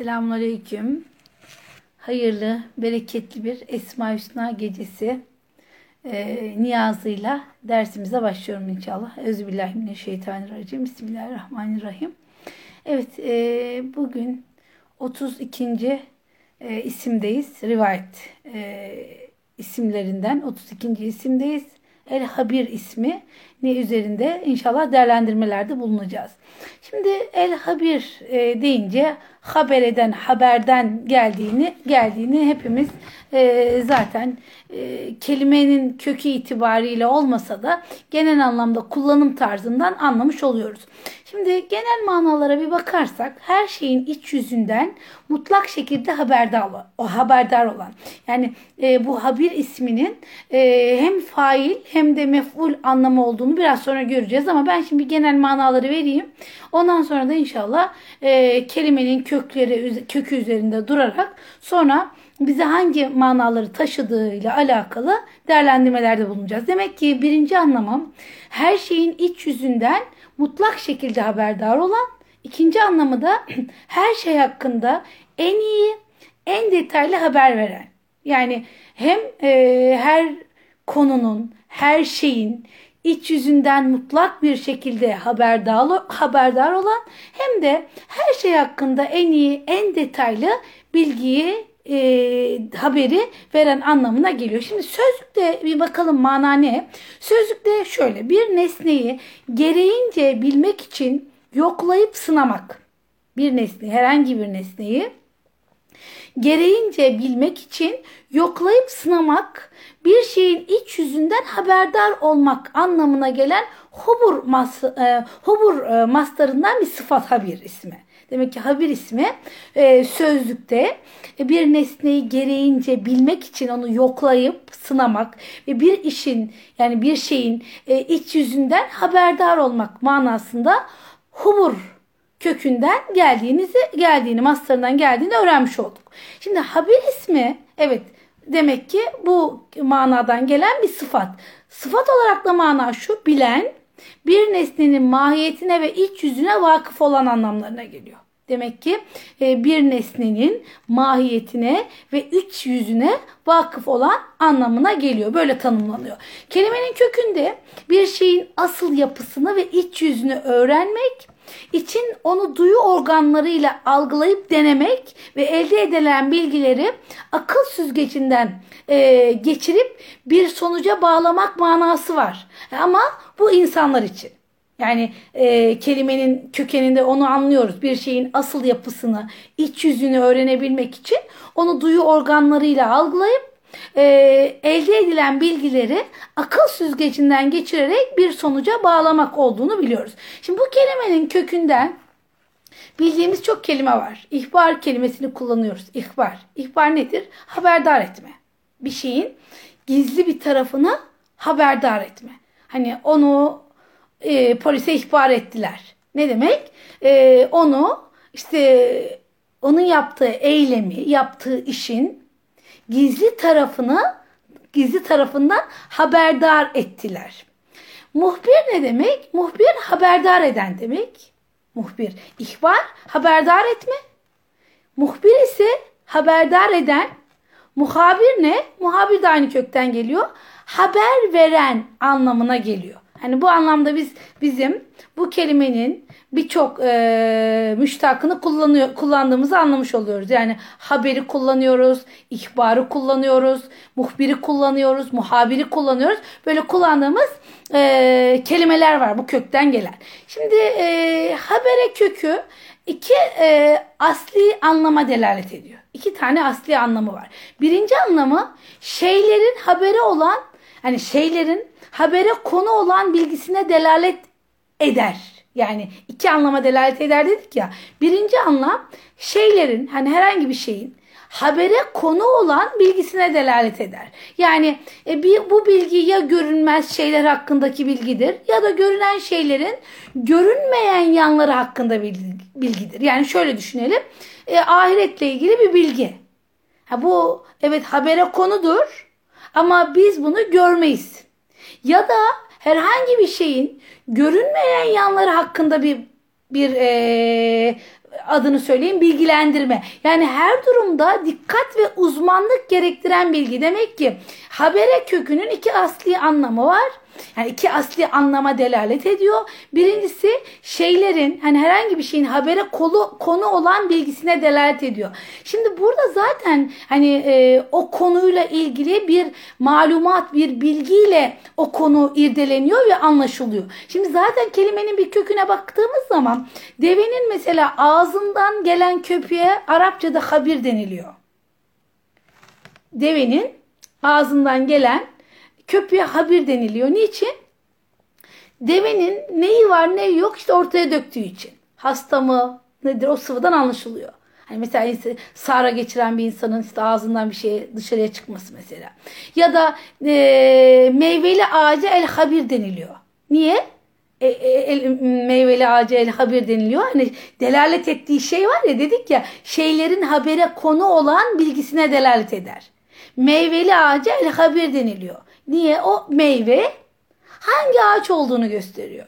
Selamünaleyküm. Hayırlı, bereketli bir Esma Hüsna gecesi e, niyazıyla dersimize başlıyorum inşallah. Euzubillahimineşşeytanirracim. Bismillahirrahmanirrahim. Evet, e, bugün 32. E, isimdeyiz. Rivayet e, isimlerinden 32. isimdeyiz. El Habir ismi ne üzerinde inşallah değerlendirmelerde bulunacağız. Şimdi El Habir e, deyince haber eden haberden geldiğini geldiğini hepimiz e, zaten e, kelimenin kökü itibariyle olmasa da genel anlamda kullanım tarzından anlamış oluyoruz. Şimdi genel manalara bir bakarsak her şeyin iç yüzünden mutlak şekilde haberdar olan, o haberdar olan. Yani e, bu habir isminin hem fail hem de mef'ul anlamı olduğunu biraz sonra göreceğiz ama ben şimdi genel manaları vereyim. Ondan sonra da inşallah e, kelimenin kökleri kökü üzerinde durarak sonra bize hangi manaları taşıdığıyla alakalı değerlendirmelerde bulunacağız. Demek ki birinci anlamım her şeyin iç yüzünden mutlak şekilde haberdar olan. İkinci anlamı da her şey hakkında en iyi, en detaylı haber veren. Yani hem e, her konunun, her şeyin iç yüzünden mutlak bir şekilde haberdar, olan hem de her şey hakkında en iyi, en detaylı bilgiyi e, haberi veren anlamına geliyor. Şimdi sözlükte bir bakalım mana ne? Sözlükte şöyle bir nesneyi gereğince bilmek için yoklayıp sınamak. Bir nesne, herhangi bir nesneyi gereğince bilmek için yoklayıp sınamak, bir şeyin iç yüzünden haberdar olmak anlamına gelen hubur, mas, e, hubur e, mastarından bir sıfat habir ismi. Demek ki habir ismi e, sözlükte bir nesneyi gereğince bilmek için onu yoklayıp sınamak ve bir işin yani bir şeyin e, iç yüzünden haberdar olmak manasında hubur kökünden geldiğinizi geldiğini mastarından geldiğini öğrenmiş olduk. Şimdi habir ismi evet demek ki bu manadan gelen bir sıfat. Sıfat olarak da mana şu bilen bir nesnenin mahiyetine ve iç yüzüne vakıf olan anlamlarına geliyor. Demek ki e, bir nesnenin mahiyetine ve iç yüzüne vakıf olan anlamına geliyor. Böyle tanımlanıyor. Kelimenin kökünde bir şeyin asıl yapısını ve iç yüzünü öğrenmek, için onu duyu organlarıyla algılayıp denemek ve elde edilen bilgileri akıl süzgecinden e, geçirip bir sonuca bağlamak manası var. Ama bu insanlar için. Yani e, kelimenin kökeninde onu anlıyoruz. Bir şeyin asıl yapısını, iç yüzünü öğrenebilmek için onu duyu organlarıyla algılayıp e, elde edilen bilgileri akıl süzgecinden geçirerek bir sonuca bağlamak olduğunu biliyoruz. Şimdi bu kelimenin kökünden bildiğimiz çok kelime var. İhbar kelimesini kullanıyoruz. İhbar. İhbar nedir? Haberdar etme. Bir şeyin gizli bir tarafını haberdar etme. Hani onu e, polise ihbar ettiler. Ne demek? E, onu işte onun yaptığı eylemi, yaptığı işin gizli tarafını gizli tarafından haberdar ettiler. Muhbir ne demek? Muhbir haberdar eden demek. Muhbir ihbar haberdar etme. Muhbir ise haberdar eden. Muhabir ne? Muhabir de aynı kökten geliyor. Haber veren anlamına geliyor. Hani bu anlamda biz bizim bu kelimenin birçok e, müştakını kullanıyor, kullandığımızı anlamış oluyoruz. Yani haberi kullanıyoruz, ihbarı kullanıyoruz, muhbiri kullanıyoruz, muhabiri kullanıyoruz. Böyle kullandığımız e, kelimeler var bu kökten gelen. Şimdi e, habere kökü iki e, asli anlama delalet ediyor. İki tane asli anlamı var. Birinci anlamı şeylerin haberi olan, hani şeylerin habere konu olan bilgisine delalet eder. Yani iki anlama delalet eder dedik ya. Birinci anlam şeylerin hani herhangi bir şeyin habere konu olan bilgisine delalet eder. Yani e, bir, bu bilgi ya görünmez şeyler hakkındaki bilgidir ya da görünen şeylerin görünmeyen yanları hakkında bilgidir. Yani şöyle düşünelim. E, ahiretle ilgili bir bilgi. Ha, bu evet habere konudur ama biz bunu görmeyiz. Ya da herhangi bir şeyin görünmeyen yanları hakkında bir bir e, adını söyleyeyim bilgilendirme. Yani her durumda dikkat ve uzmanlık gerektiren bilgi. Demek ki habere kökünün iki asli anlamı var. Yani iki asli anlama delalet ediyor. Birincisi şeylerin hani herhangi bir şeyin habere kolu, konu olan bilgisine delalet ediyor. Şimdi burada zaten hani e, o konuyla ilgili bir malumat, bir bilgiyle o konu irdeleniyor ve anlaşılıyor. Şimdi zaten kelimenin bir köküne baktığımız zaman devenin mesela ağzından gelen köpüğe Arapçada habir deniliyor. Devenin ağzından gelen köpüğe habir deniliyor. Niçin? Devenin neyi var neyi yok işte ortaya döktüğü için. Hasta mı nedir o sıvıdan anlaşılıyor. Hani mesela sara geçiren bir insanın işte ağzından bir şey dışarıya çıkması mesela. Ya da e, meyveli ağaca el habir deniliyor. Niye? E, e, el, meyveli ağaca el habir deniliyor. Hani delalet ettiği şey var ya dedik ya şeylerin habere konu olan bilgisine delalet eder. Meyveli ağaca el habir deniliyor. Niye? O meyve hangi ağaç olduğunu gösteriyor.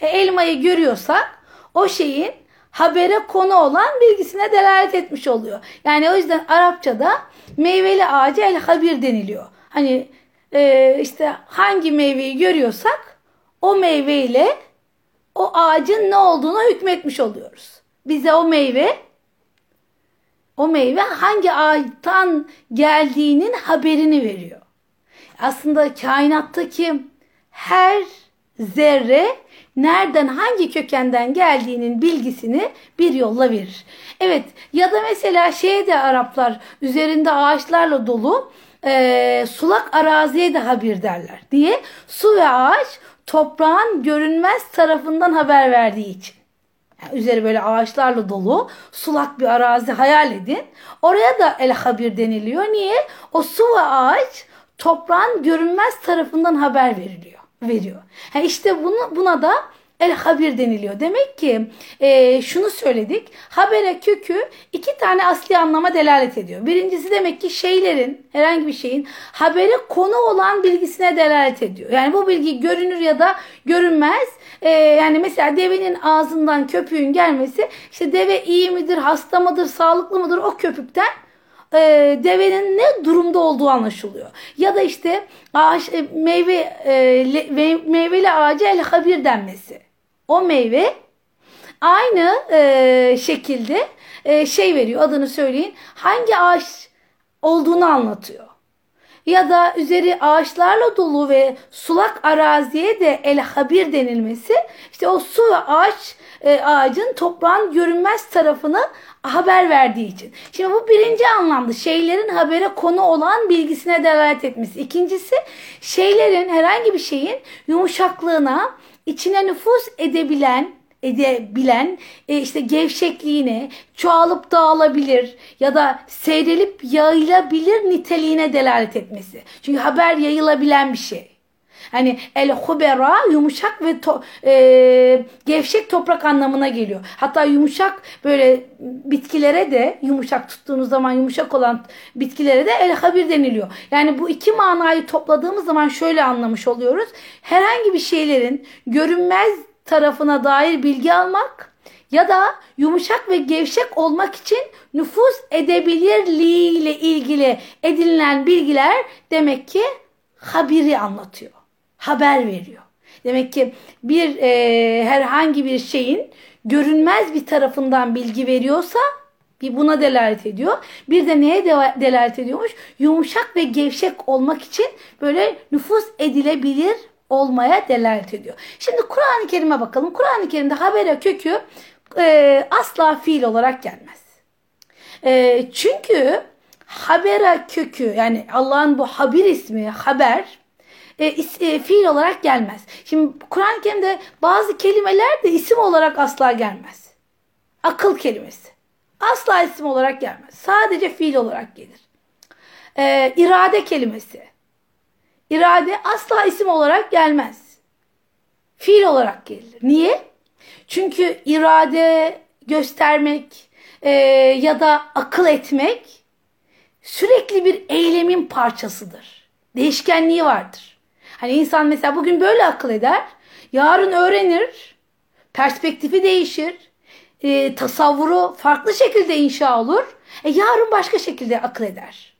E, elmayı görüyorsak o şeyin habere konu olan bilgisine delalet etmiş oluyor. Yani o yüzden Arapçada meyveli ağaca el habir deniliyor. Hani e, işte hangi meyveyi görüyorsak o meyveyle o ağacın ne olduğunu hükmetmiş oluyoruz. Bize o meyve o meyve hangi ağaçtan geldiğinin haberini veriyor aslında kainattaki her zerre nereden hangi kökenden geldiğinin bilgisini bir yolla verir. Evet ya da mesela şeye de Araplar üzerinde ağaçlarla dolu e, sulak araziye de haber derler diye su ve ağaç toprağın görünmez tarafından haber verdiği için. Yani üzeri böyle ağaçlarla dolu sulak bir arazi hayal edin. Oraya da el habir deniliyor. Niye? O su ve ağaç toprağın görünmez tarafından haber veriliyor. Veriyor. Ha işte bunu, buna da el habir deniliyor. Demek ki e, şunu söyledik. Habere kökü iki tane asli anlama delalet ediyor. Birincisi demek ki şeylerin herhangi bir şeyin habere konu olan bilgisine delalet ediyor. Yani bu bilgi görünür ya da görünmez. E, yani mesela devenin ağzından köpüğün gelmesi işte deve iyi midir, hasta mıdır, sağlıklı mıdır o köpükten e, devenin ne durumda olduğu anlaşılıyor. Ya da işte ağaç meyve e, meyveli ağaca el habir denmesi. O meyve aynı e, şekilde e, şey veriyor adını söyleyin. Hangi ağaç olduğunu anlatıyor. Ya da üzeri ağaçlarla dolu ve sulak araziye de el habir denilmesi işte o su ve ağaç e, ağacın toprağın görünmez tarafını haber verdiği için. Şimdi bu birinci anlamda şeylerin habere konu olan bilgisine delalet etmesi. İkincisi şeylerin herhangi bir şeyin yumuşaklığına içine nüfus edebilen edebilen e, işte gevşekliğine, çoğalıp dağılabilir ya da seyrelip yayılabilir niteliğine delalet etmesi. Çünkü haber yayılabilen bir şey. Hani el hubera yumuşak ve to, e, gevşek toprak anlamına geliyor. Hatta yumuşak böyle bitkilere de yumuşak tuttuğunuz zaman yumuşak olan bitkilere de el habir deniliyor. Yani bu iki manayı topladığımız zaman şöyle anlamış oluyoruz. Herhangi bir şeylerin görünmez tarafına dair bilgi almak ya da yumuşak ve gevşek olmak için nüfus edebilirliği ile ilgili edinilen bilgiler demek ki habiri anlatıyor haber veriyor. Demek ki bir e, herhangi bir şeyin görünmez bir tarafından bilgi veriyorsa bir buna delalet ediyor. Bir de neye delalet ediyormuş? Yumuşak ve gevşek olmak için böyle nüfus edilebilir olmaya delalet ediyor. Şimdi Kur'an-ı Kerim'e bakalım. Kur'an-ı Kerim'de habere kökü e, asla fiil olarak gelmez. E, çünkü habera kökü yani Allah'ın bu habir ismi haber e, e, fiil olarak gelmez. Şimdi Kur'an-ı Kerim'de bazı kelimeler de isim olarak asla gelmez. Akıl kelimesi. Asla isim olarak gelmez. Sadece fiil olarak gelir. E, irade kelimesi. İrade asla isim olarak gelmez. Fiil olarak gelir. Niye? Çünkü irade göstermek e, ya da akıl etmek sürekli bir eylemin parçasıdır. Değişkenliği vardır. Hani insan mesela bugün böyle akıl eder. Yarın öğrenir. Perspektifi değişir. e, tasavvuru farklı şekilde inşa olur. E, yarın başka şekilde akıl eder.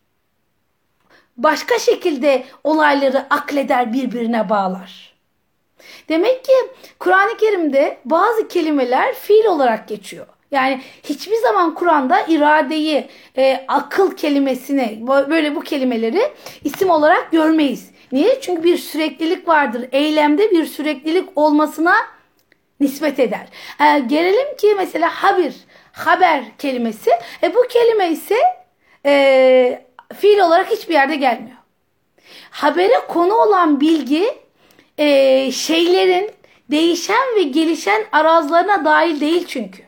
Başka şekilde olayları akleder birbirine bağlar. Demek ki Kur'an-ı Kerim'de bazı kelimeler fiil olarak geçiyor. Yani hiçbir zaman Kur'an'da iradeyi, e, akıl kelimesini, böyle bu kelimeleri isim olarak görmeyiz. Niye? Çünkü bir süreklilik vardır. Eylemde bir süreklilik olmasına nispet eder. E, gelelim ki mesela habir, haber kelimesi. E, bu kelime ise e, fiil olarak hiçbir yerde gelmiyor. Habere konu olan bilgi e, şeylerin değişen ve gelişen arazlarına dahil değil çünkü.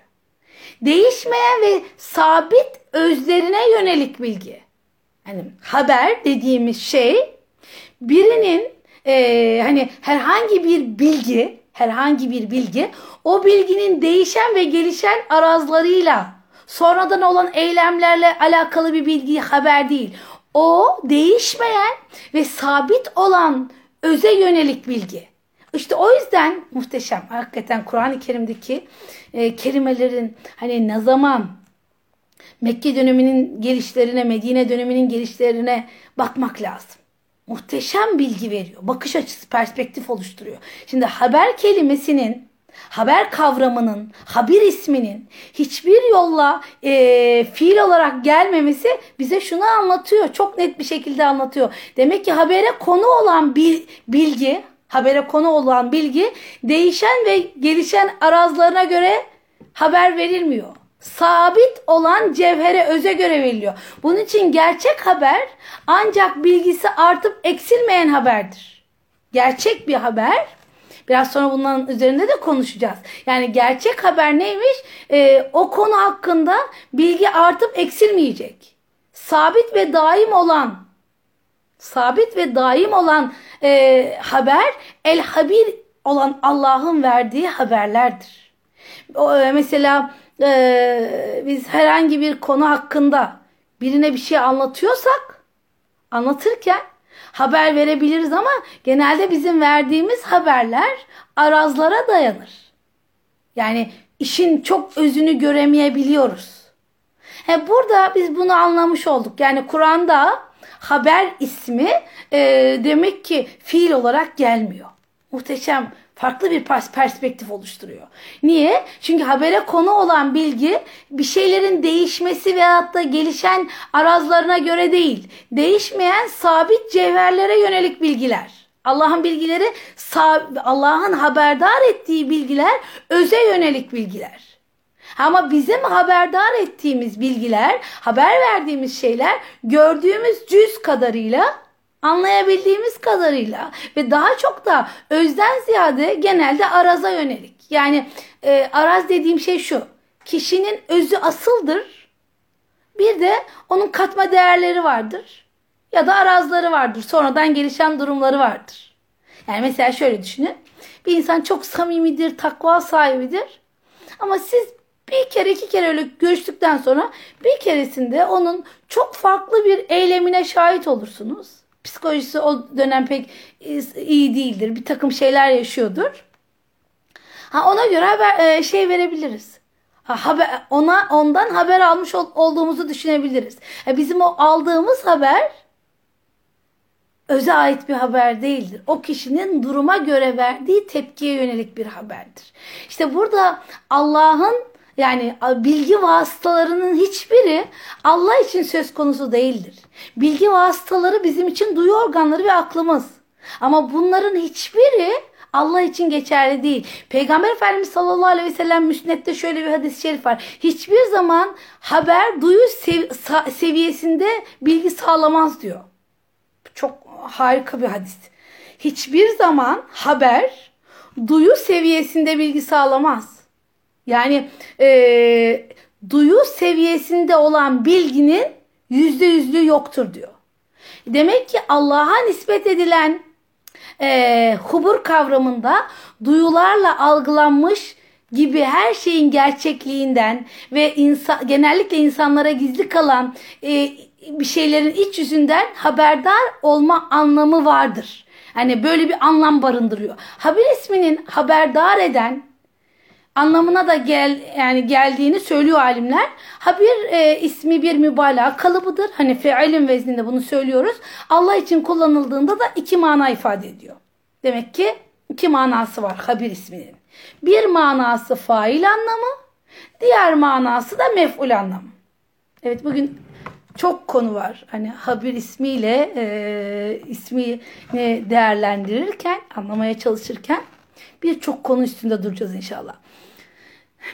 Değişmeyen ve sabit özlerine yönelik bilgi. Yani haber dediğimiz şey birinin e, hani herhangi bir bilgi, herhangi bir bilgi o bilginin değişen ve gelişen arazlarıyla sonradan olan eylemlerle alakalı bir bilgi haber değil. O değişmeyen ve sabit olan öze yönelik bilgi. İşte o yüzden muhteşem. Hakikaten Kur'an-ı Kerim'deki e, kelimelerin hani ne zaman Mekke döneminin gelişlerine, Medine döneminin gelişlerine bakmak lazım. Muhteşem bilgi veriyor. Bakış açısı, perspektif oluşturuyor. Şimdi haber kelimesinin haber kavramının, habir isminin hiçbir yolla e, fiil olarak gelmemesi bize şunu anlatıyor. Çok net bir şekilde anlatıyor. Demek ki habere konu olan bil, bilgi, habere konu olan bilgi değişen ve gelişen arazlarına göre haber verilmiyor. Sabit olan cevhere öze göre veriliyor. Bunun için gerçek haber ancak bilgisi artıp eksilmeyen haberdir. Gerçek bir haber Biraz sonra bunların üzerinde de konuşacağız. Yani gerçek haber neymiş? Ee, o konu hakkında bilgi artıp eksilmeyecek. Sabit ve daim olan sabit ve daim olan e, haber el habir olan Allah'ın verdiği haberlerdir. O, e, mesela e, biz herhangi bir konu hakkında birine bir şey anlatıyorsak anlatırken haber verebiliriz ama genelde bizim verdiğimiz haberler arazlara dayanır. Yani işin çok özünü göremeyebiliyoruz. He, burada biz bunu anlamış olduk. Yani Kur'an'da haber ismi e, demek ki fiil olarak gelmiyor. Muhteşem farklı bir perspektif oluşturuyor. Niye? Çünkü habere konu olan bilgi bir şeylerin değişmesi veyahut da gelişen arazlarına göre değil. Değişmeyen sabit cevherlere yönelik bilgiler. Allah'ın bilgileri Allah'ın haberdar ettiği bilgiler öze yönelik bilgiler. Ama bizim haberdar ettiğimiz bilgiler, haber verdiğimiz şeyler gördüğümüz cüz kadarıyla anlayabildiğimiz kadarıyla ve daha çok da özden ziyade genelde araza yönelik. Yani e, araz dediğim şey şu. Kişinin özü asıldır. Bir de onun katma değerleri vardır. Ya da arazları vardır. Sonradan gelişen durumları vardır. Yani mesela şöyle düşünün. Bir insan çok samimidir, takva sahibidir. Ama siz bir kere iki kere öyle görüştükten sonra bir keresinde onun çok farklı bir eylemine şahit olursunuz psikolojisi o dönem pek iyi değildir. Bir takım şeyler yaşıyordur. Ha ona göre haber, e, şey verebiliriz. Ha, haber, ona ondan haber almış ol, olduğumuzu düşünebiliriz. Ha, bizim o aldığımız haber öze ait bir haber değildir. O kişinin duruma göre verdiği tepkiye yönelik bir haberdir. İşte burada Allah'ın yani bilgi vasıtalarının hiçbiri Allah için söz konusu değildir. Bilgi vasıtaları bizim için duyu organları ve aklımız. Ama bunların hiçbiri Allah için geçerli değil. Peygamber Efendimiz sallallahu aleyhi ve sellem müsnette şöyle bir hadis-i şerif var. Hiçbir zaman haber duyu sev seviyesinde bilgi sağlamaz diyor. Çok harika bir hadis. Hiçbir zaman haber duyu seviyesinde bilgi sağlamaz. Yani e, duyu seviyesinde olan bilginin yüzde yüzlüğü yoktur diyor. Demek ki Allah'a nispet edilen e, hubur kavramında duyularla algılanmış gibi her şeyin gerçekliğinden ve insan, genellikle insanlara gizli kalan e, bir şeylerin iç yüzünden haberdar olma anlamı vardır. Hani böyle bir anlam barındırıyor. Haber isminin haberdar eden anlamına da gel yani geldiğini söylüyor alimler. Habir e, ismi bir mübalağa kalıbıdır. Hani feilin vezninde bunu söylüyoruz. Allah için kullanıldığında da iki mana ifade ediyor. Demek ki iki manası var habir isminin. Bir manası fail anlamı, diğer manası da mef'ul anlamı. Evet bugün çok konu var. Hani habir ismiyle e, ismini değerlendirirken, anlamaya çalışırken birçok konu üstünde duracağız inşallah.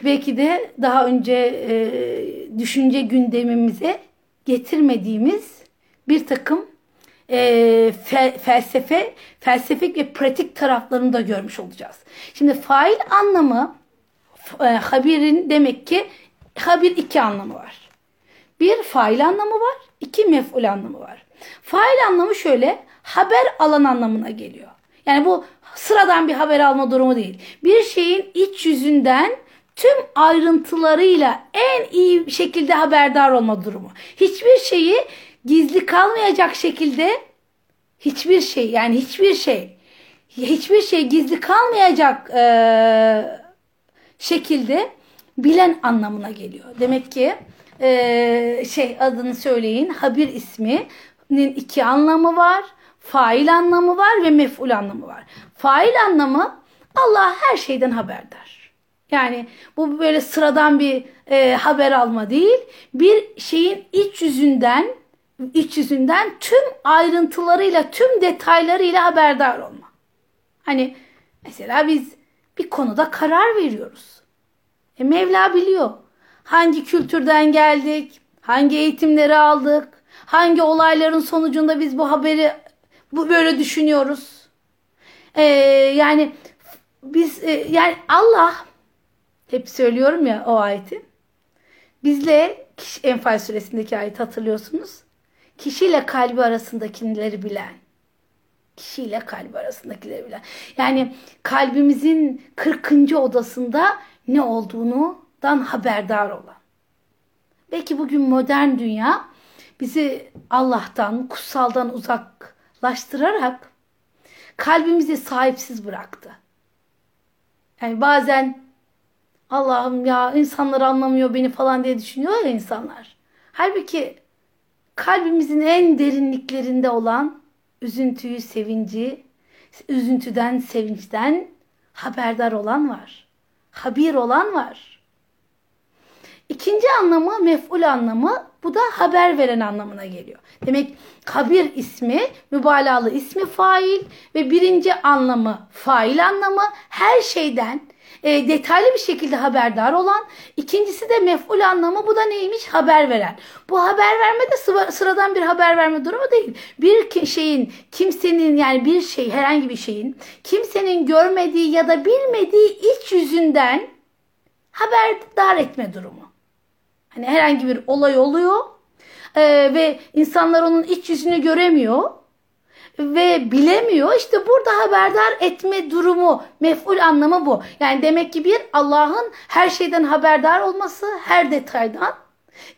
Belki de daha önce e, düşünce gündemimize getirmediğimiz bir takım e, fe, felsefe, felsefik ve pratik taraflarını da görmüş olacağız. Şimdi fail anlamı e, habirin demek ki habir iki anlamı var. Bir fail anlamı var, iki mef'ul anlamı var. Fail anlamı şöyle haber alan anlamına geliyor. Yani bu sıradan bir haber alma durumu değil. Bir şeyin iç yüzünden tüm ayrıntılarıyla en iyi şekilde haberdar olma durumu. Hiçbir şeyi gizli kalmayacak şekilde hiçbir şey yani hiçbir şey hiçbir şey gizli kalmayacak e, şekilde bilen anlamına geliyor. Demek ki e, şey adını söyleyin habir isminin iki anlamı var. Fail anlamı var ve mef'ul anlamı var. Fail anlamı Allah her şeyden haberdar. Yani bu böyle sıradan bir e, haber alma değil. Bir şeyin iç yüzünden iç yüzünden tüm ayrıntılarıyla, tüm detaylarıyla haberdar olma. Hani mesela biz bir konuda karar veriyoruz. E Mevla biliyor. Hangi kültürden geldik, hangi eğitimleri aldık, hangi olayların sonucunda biz bu haberi bu böyle düşünüyoruz. Ee, yani biz e, yani Allah hep söylüyorum ya o ayeti. Bizle Enfal suresindeki ayet hatırlıyorsunuz. Kişiyle kalbi arasındakileri bilen. Kişiyle kalbi arasındakileri bilen. Yani kalbimizin 40. odasında ne olduğundan haberdar olan. Belki bugün modern dünya bizi Allah'tan, kutsaldan uzaklaştırarak kalbimizi sahipsiz bıraktı. Yani bazen Allah'ım ya insanlar anlamıyor beni falan diye düşünüyor ya insanlar. Halbuki kalbimizin en derinliklerinde olan üzüntüyü, sevinci, üzüntüden, sevinçten haberdar olan var. Habir olan var. İkinci anlamı mef'ul anlamı bu da haber veren anlamına geliyor. Demek habir ismi mübalağalı ismi fail ve birinci anlamı fail anlamı her şeyden e, detaylı bir şekilde haberdar olan. İkincisi de mef'ul anlamı bu da neymiş? Haber veren. Bu haber verme de sıradan bir haber verme durumu değil. Bir şeyin kimsenin yani bir şey herhangi bir şeyin kimsenin görmediği ya da bilmediği iç yüzünden haberdar etme durumu. Hani herhangi bir olay oluyor e, ve insanlar onun iç yüzünü göremiyor ve bilemiyor. İşte burada haberdar etme durumu, mef'ul anlamı bu. Yani demek ki bir Allah'ın her şeyden haberdar olması, her detaydan.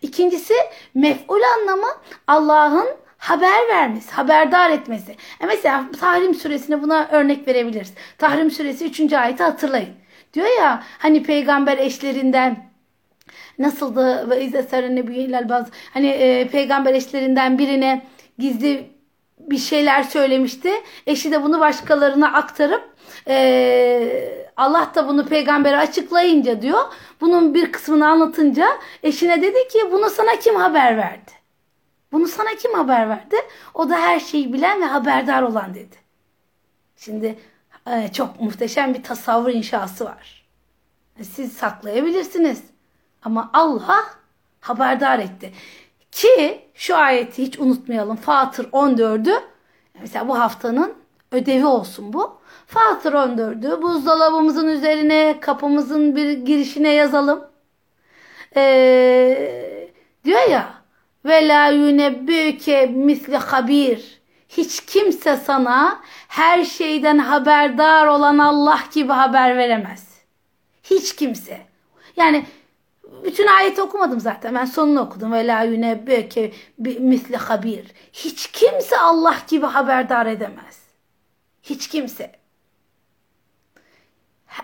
İkincisi mef'ul anlamı Allah'ın haber vermesi, haberdar etmesi. E mesela Tahrim suresine buna örnek verebiliriz. Tahrim suresi 3. ayeti hatırlayın. Diyor ya hani peygamber eşlerinden nasıldı ve izle serene bazı hani e, peygamber eşlerinden birine gizli bir şeyler söylemişti. Eşi de bunu başkalarına aktarıp e, Allah da bunu peygambere açıklayınca diyor. Bunun bir kısmını anlatınca eşine dedi ki bunu sana kim haber verdi? Bunu sana kim haber verdi? O da her şeyi bilen ve haberdar olan dedi. Şimdi e, çok muhteşem bir tasavvur inşası var. Siz saklayabilirsiniz. Ama Allah haberdar etti. Ki şu ayeti hiç unutmayalım. Fatır 14'ü mesela bu haftanın ödevi olsun bu. Fatır 14'ü buzdolabımızın üzerine kapımızın bir girişine yazalım. Ee, diyor ya ve la yunebbüke misli habir. Hiç kimse sana her şeyden haberdar olan Allah gibi haber veremez. Hiç kimse. Yani bütün ayeti okumadım zaten. Ben sonunu okudum. Ve la yunebbeke misli habir. Hiç kimse Allah gibi haberdar edemez. Hiç kimse.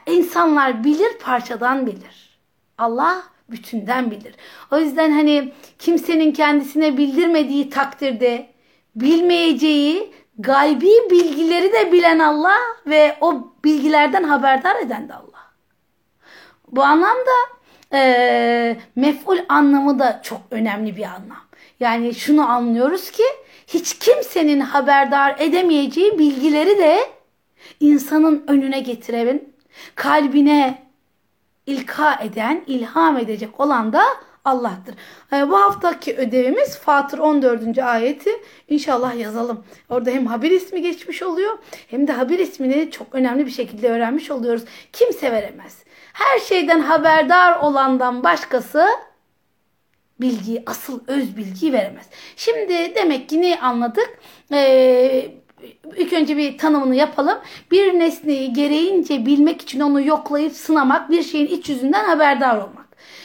insanlar bilir parçadan bilir. Allah bütünden bilir. O yüzden hani kimsenin kendisine bildirmediği takdirde bilmeyeceği gaybi bilgileri de bilen Allah ve o bilgilerden haberdar eden de Allah. Bu anlamda e, mef'ul anlamı da çok önemli bir anlam. Yani şunu anlıyoruz ki hiç kimsenin haberdar edemeyeceği bilgileri de insanın önüne getiren, kalbine ilka eden, ilham edecek olan da Allah'tır. E, bu haftaki ödevimiz Fatır 14. ayeti inşallah yazalım. Orada hem haber ismi geçmiş oluyor hem de haber ismini çok önemli bir şekilde öğrenmiş oluyoruz. Kimse veremez. Her şeyden haberdar olandan başkası bilgiyi, asıl öz bilgiyi veremez. Şimdi demek ki ne anladık? Ee, ilk önce bir tanımını yapalım. Bir nesneyi gereğince bilmek için onu yoklayıp sınamak, bir şeyin iç yüzünden haberdar olmak.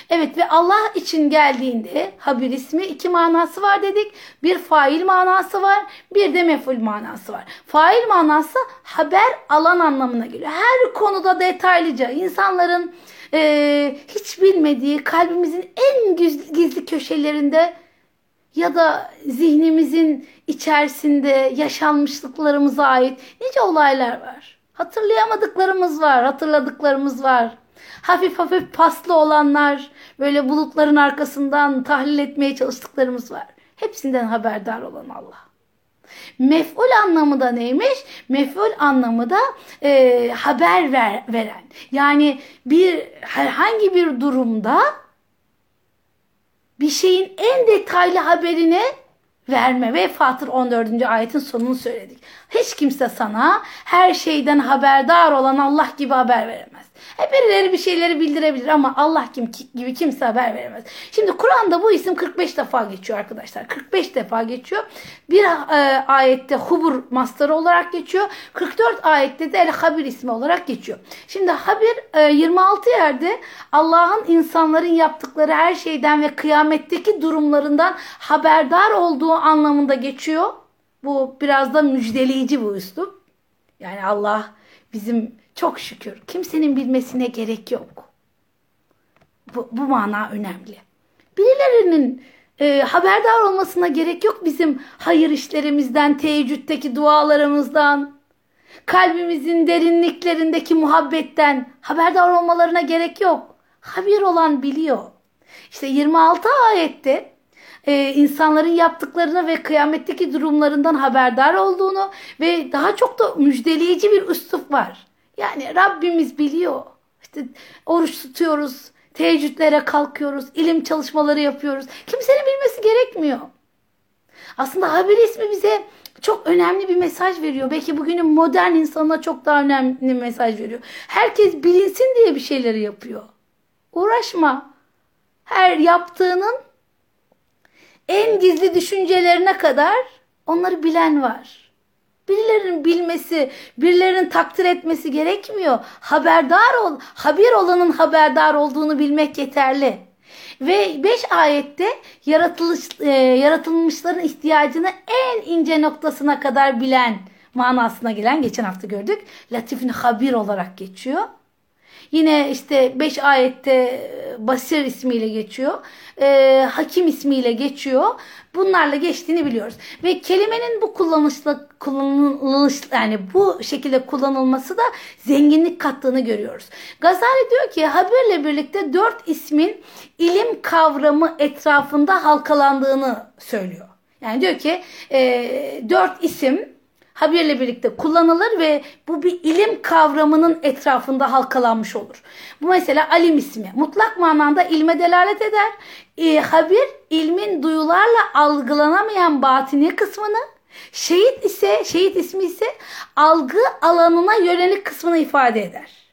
Evet ve Allah için geldiğinde haber ismi iki manası var dedik. Bir fail manası var, bir de meful manası var. Fail manası haber alan anlamına geliyor. Her konuda detaylıca insanların e, hiç bilmediği kalbimizin en gizli köşelerinde ya da zihnimizin içerisinde yaşanmışlıklarımıza ait nice olaylar var. Hatırlayamadıklarımız var, hatırladıklarımız var. Hafif hafif paslı olanlar, böyle bulutların arkasından tahlil etmeye çalıştıklarımız var. Hepsinden haberdar olan Allah. Mef'ul anlamı da neymiş? Mef'ul anlamı da e, haber ver, veren. Yani bir herhangi bir durumda bir şeyin en detaylı haberini verme ve Fatır 14. ayetin sonunu söyledik. Hiç kimse sana her şeyden haberdar olan Allah gibi haber veremez. Hep birileri bir şeyleri bildirebilir ama Allah kim gibi kimse haber veremez. Şimdi Kur'an'da bu isim 45 defa geçiyor arkadaşlar. 45 defa geçiyor. Bir e, ayette Hubur mastarı olarak geçiyor. 44 ayette de El Habir ismi olarak geçiyor. Şimdi Habir e, 26 yerde Allah'ın insanların yaptıkları her şeyden ve kıyametteki durumlarından haberdar olduğu anlamında geçiyor. Bu biraz da müjdeleyici bu üslup. Yani Allah bizim çok şükür kimsenin bilmesine gerek yok. Bu, bu mana önemli. Birilerinin e, haberdar olmasına gerek yok bizim hayır işlerimizden, teheccüddeki dualarımızdan, kalbimizin derinliklerindeki muhabbetten haberdar olmalarına gerek yok. Habir olan biliyor. İşte 26 ayette e, insanların yaptıklarını ve kıyametteki durumlarından haberdar olduğunu ve daha çok da müjdeleyici bir üslup var. Yani Rabbimiz biliyor. İşte oruç tutuyoruz, teheccüdlere kalkıyoruz, ilim çalışmaları yapıyoruz. Kimsenin bilmesi gerekmiyor. Aslında haber ismi bize çok önemli bir mesaj veriyor. Belki bugünün modern insanına çok daha önemli bir mesaj veriyor. Herkes bilinsin diye bir şeyleri yapıyor. Uğraşma. Her yaptığının en gizli düşüncelerine kadar onları bilen var. Birilerinin bilmesi, birilerinin takdir etmesi gerekmiyor. Haberdar ol, haber olanın haberdar olduğunu bilmek yeterli. Ve 5 ayette yaratılış, e, yaratılmışların ihtiyacını en ince noktasına kadar bilen manasına gelen geçen hafta gördük. Latif'in habir olarak geçiyor. Yine işte 5 ayette e, Basir ismiyle geçiyor. E, Hakim ismiyle geçiyor. Bunlarla geçtiğini biliyoruz. Ve kelimenin bu kullanışla kullanılış yani bu şekilde kullanılması da zenginlik kattığını görüyoruz. Gazali diyor ki haberle birlikte dört ismin ilim kavramı etrafında halkalandığını söylüyor. Yani diyor ki e, dört isim habirle birlikte kullanılır ve bu bir ilim kavramının etrafında halkalanmış olur. Bu mesela alim ismi mutlak manada ilme delalet eder. E, habir ilmin duyularla algılanamayan batini kısmını şehit ise şehit ismi ise algı alanına yönelik kısmını ifade eder.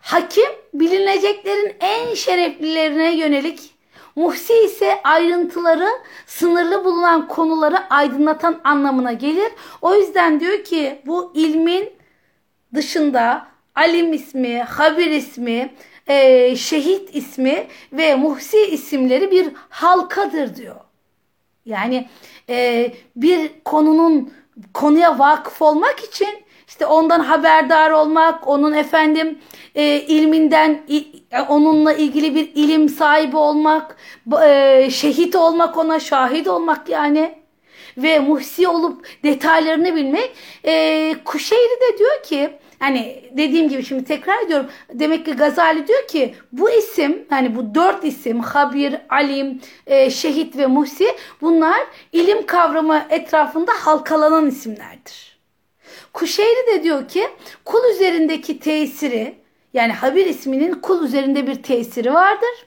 Hakim bilineceklerin en şereflilerine yönelik Muhsi ise ayrıntıları sınırlı bulunan konuları aydınlatan anlamına gelir. O yüzden diyor ki bu ilmin dışında alim ismi, habir ismi, e, şehit ismi ve muhsi isimleri bir halkadır diyor. Yani e, bir konunun konuya vakıf olmak için işte ondan haberdar olmak, onun efendim e, ilminden e, onunla ilgili bir ilim sahibi olmak, e, şehit olmak ona şahit olmak yani ve muhsi olup detaylarını bilmek. E, Kuşeyri de diyor ki hani dediğim gibi şimdi tekrar ediyorum. Demek ki Gazali diyor ki bu isim hani bu dört isim Habir, Alim, e, Şehit ve Muhsi bunlar ilim kavramı etrafında halkalanan isimlerdir. Kuşeyri de diyor ki kul üzerindeki tesiri yani Habir isminin kul üzerinde bir tesiri vardır.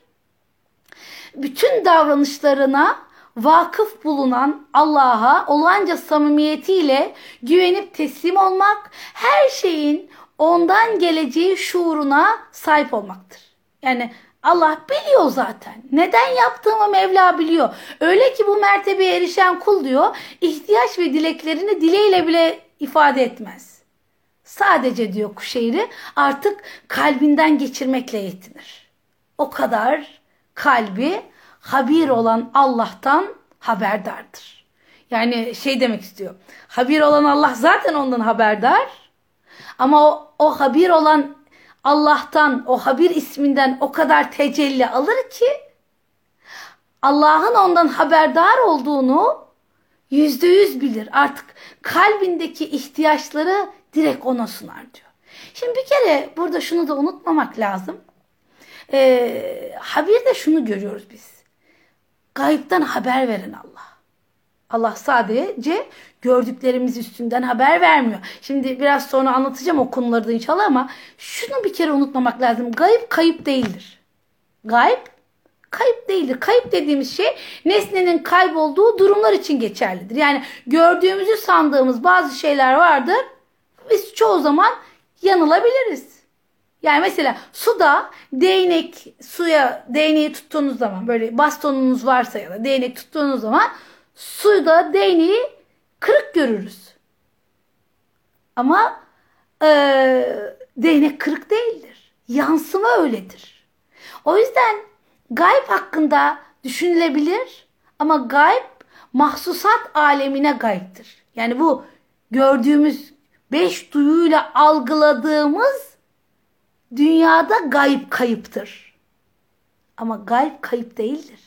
Bütün davranışlarına vakıf bulunan Allah'a olanca samimiyetiyle güvenip teslim olmak, her şeyin ondan geleceği şuuruna sahip olmaktır. Yani Allah biliyor zaten. Neden yaptığımı Mevla biliyor. Öyle ki bu mertebeye erişen kul diyor, ihtiyaç ve dileklerini dileyle bile ifade etmez. Sadece diyor Kuşeyri artık kalbinden geçirmekle yetinir. O kadar kalbi habir olan Allah'tan haberdardır. Yani şey demek istiyor. Habir olan Allah zaten ondan haberdar. Ama o, o habir olan Allah'tan, o habir isminden o kadar tecelli alır ki Allah'ın ondan haberdar olduğunu yüzde yüz bilir. Artık kalbindeki ihtiyaçları direkt ona sunar diyor. Şimdi bir kere burada şunu da unutmamak lazım. Ee, habirde şunu görüyoruz biz. Gayipten haber veren Allah. Allah sadece gördüklerimiz üstünden haber vermiyor. Şimdi biraz sonra anlatacağım o konuları da inşallah ama şunu bir kere unutmamak lazım. Gayip kayıp değildir. Gayip kayıp değildir. Kayıp dediğimiz şey nesnenin kaybolduğu durumlar için geçerlidir. Yani gördüğümüzü sandığımız bazı şeyler vardır. Biz çoğu zaman yanılabiliriz. Yani mesela suda değnek suya değneği tuttuğunuz zaman böyle bastonunuz varsa ya da değnek tuttuğunuz zaman suda değneği kırık görürüz. Ama e, değnek kırık değildir. Yansıma öyledir. O yüzden gayb hakkında düşünülebilir ama gayb mahsusat alemine gayiptir. Yani bu gördüğümüz beş duyuyla algıladığımız Dünyada gayb kayıptır. Ama gayb kayıp değildir.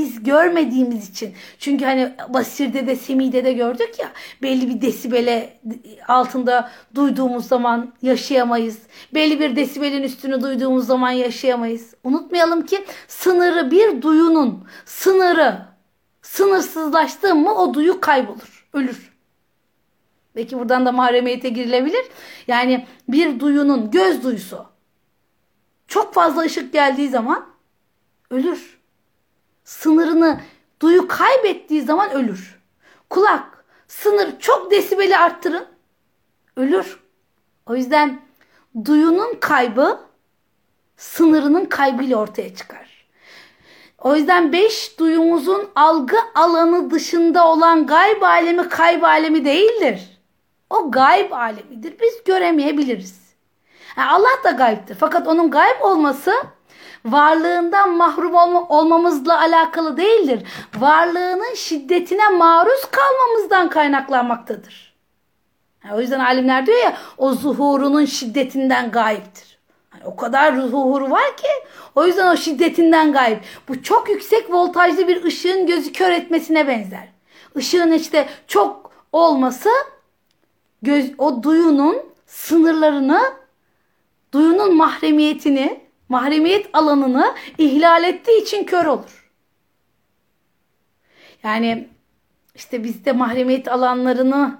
Biz görmediğimiz için. Çünkü hani Basir'de de Semi'de de gördük ya belli bir desibele altında duyduğumuz zaman yaşayamayız. Belli bir desibelin üstünü duyduğumuz zaman yaşayamayız. Unutmayalım ki sınırı bir duyunun sınırı sınırsızlaştı mı o duyu kaybolur, ölür. Belki buradan da mahremiyete girilebilir. Yani bir duyunun göz duyusu çok fazla ışık geldiği zaman ölür. Sınırını duyu kaybettiği zaman ölür. Kulak sınır çok desibeli arttırın ölür. O yüzden duyunun kaybı sınırının kaybıyla ortaya çıkar. O yüzden beş duyumuzun algı alanı dışında olan gayb alemi kayb alemi değildir. O gayb alemidir. Biz göremeyebiliriz. Yani Allah da gayiptir. Fakat onun gayb olması varlığından mahrum olma, olmamızla alakalı değildir. Varlığının şiddetine maruz kalmamızdan kaynaklanmaktadır. Yani o yüzden alimler diyor ya o zuhurunun şiddetinden gayiptir. Yani o kadar zuhuru var ki o yüzden o şiddetinden gayip. Bu çok yüksek voltajlı bir ışığın gözü kör etmesine benzer. Işığın işte çok olması göz, o duyunun sınırlarını, duyunun mahremiyetini, mahremiyet alanını ihlal ettiği için kör olur. Yani işte bizde mahremiyet alanlarını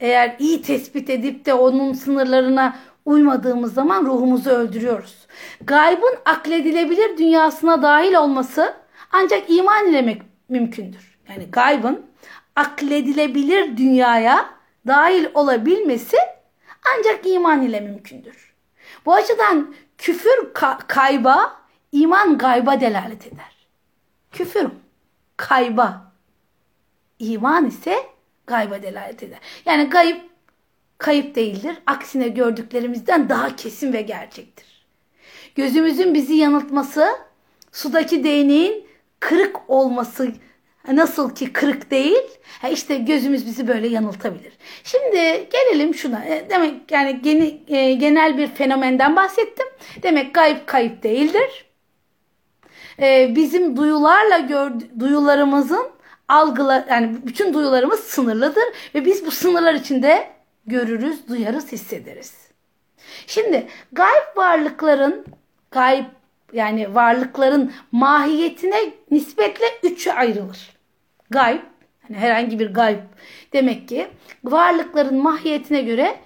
eğer iyi tespit edip de onun sınırlarına uymadığımız zaman ruhumuzu öldürüyoruz. Gaybın akledilebilir dünyasına dahil olması ancak iman ile mümkündür. Yani gaybın akledilebilir dünyaya dahil olabilmesi ancak iman ile mümkündür. Bu açıdan küfür ka- kayba, iman gayba delalet eder. Küfür kayba, iman ise gayba delalet eder. Yani gayb kayıp değildir. Aksine gördüklerimizden daha kesin ve gerçektir. Gözümüzün bizi yanıltması, sudaki değneğin kırık olması Nasıl ki kırık değil, işte gözümüz bizi böyle yanıltabilir. Şimdi gelelim şuna. E, demek yani e, genel bir fenomenden bahsettim. Demek gayb kayıp değildir. E, bizim duyularla gördü, duyularımızın algılar yani bütün duyularımız sınırlıdır ve biz bu sınırlar içinde görürüz, duyarız, hissederiz. Şimdi gayb varlıkların gayb yani varlıkların mahiyetine nispetle üçe ayrılır. Gayb, hani herhangi bir gayb demek ki varlıkların mahiyetine göre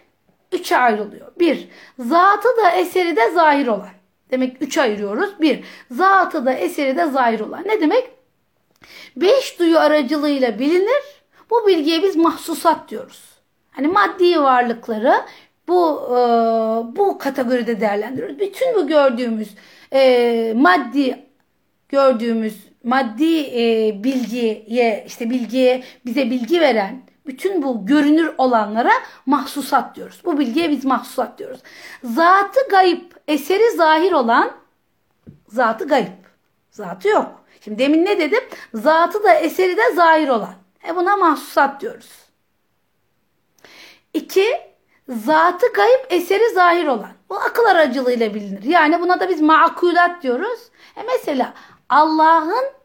üçe ayrılıyor. Bir, zatı da eseri de zahir olan. Demek üçe ayırıyoruz. Bir, zatı da eseri de zahir olan. Ne demek? Beş duyu aracılığıyla bilinir. Bu bilgiye biz mahsusat diyoruz. Hani maddi varlıkları bu e, bu kategoride değerlendiriyoruz. Bütün bu gördüğümüz e, maddi gördüğümüz maddi e, bilgiye işte bilgiye bize bilgi veren bütün bu görünür olanlara mahsusat diyoruz. Bu bilgiye biz mahsusat diyoruz. Zatı gayip, eseri zahir olan zatı gayip. Zatı yok. Şimdi demin ne dedim? Zatı da eseri de zahir olan. E buna mahsusat diyoruz. İki, zatı gayip, eseri zahir olan. Bu akıl aracılığıyla bilinir. Yani buna da biz makulat diyoruz. E mesela Allah'ın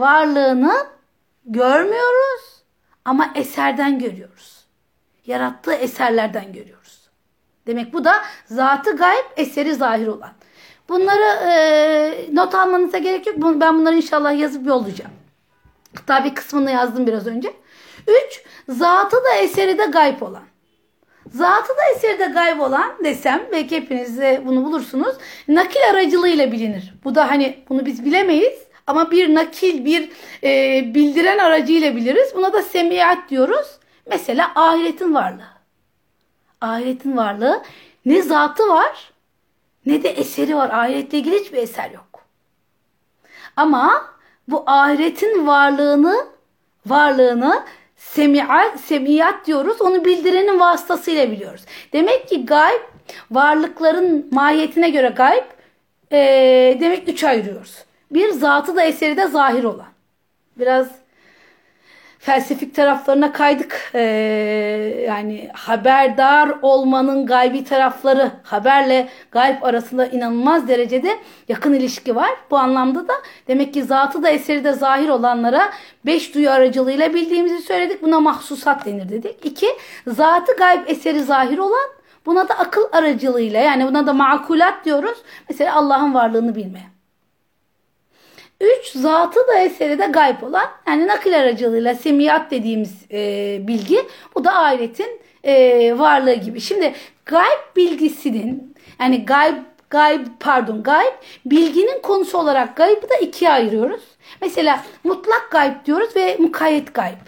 varlığını görmüyoruz ama eserden görüyoruz. Yarattığı eserlerden görüyoruz. Demek bu da zatı gayb, eseri zahir olan. Bunları e, not almanıza gerek yok. Ben bunları inşallah yazıp yollayacağım. Hatta bir kısmını yazdım biraz önce. Üç, zatı da eseri de gayb olan. Zatı da eseri de gayb olan desem belki hepiniz de bunu bulursunuz. Nakil aracılığıyla bilinir. Bu da hani bunu biz bilemeyiz ama bir nakil, bir e, bildiren aracıyla biliriz. Buna da semiyat diyoruz. Mesela ahiretin varlığı. Ahiretin varlığı ne zatı var ne de eseri var. Ahiretle ilgili hiçbir eser yok. Ama bu ahiretin varlığını varlığını semiyat, semiyat diyoruz. Onu bildirenin vasıtasıyla biliyoruz. Demek ki gayb varlıkların mahiyetine göre gayb e, demek üç ayırıyoruz. Bir zatı da eseri de zahir olan. Biraz felsefik taraflarına kaydık. Ee, yani haberdar olmanın gaybi tarafları, haberle gayb arasında inanılmaz derecede yakın ilişki var. Bu anlamda da demek ki zatı da eseri de zahir olanlara beş duyu aracılığıyla bildiğimizi söyledik. Buna mahsusat denir dedik. İki, zatı gayb eseri zahir olan buna da akıl aracılığıyla yani buna da makulat diyoruz. Mesela Allah'ın varlığını bilmeye. Üç, zatı da eseri de gayb olan yani nakil aracılığıyla semiyat dediğimiz e, bilgi. Bu da ahiretin e, varlığı gibi. Şimdi gayb bilgisinin yani gayb gayb pardon gayb bilginin konusu olarak gaybı da ikiye ayırıyoruz. Mesela mutlak gayb diyoruz ve mukayyet gayb.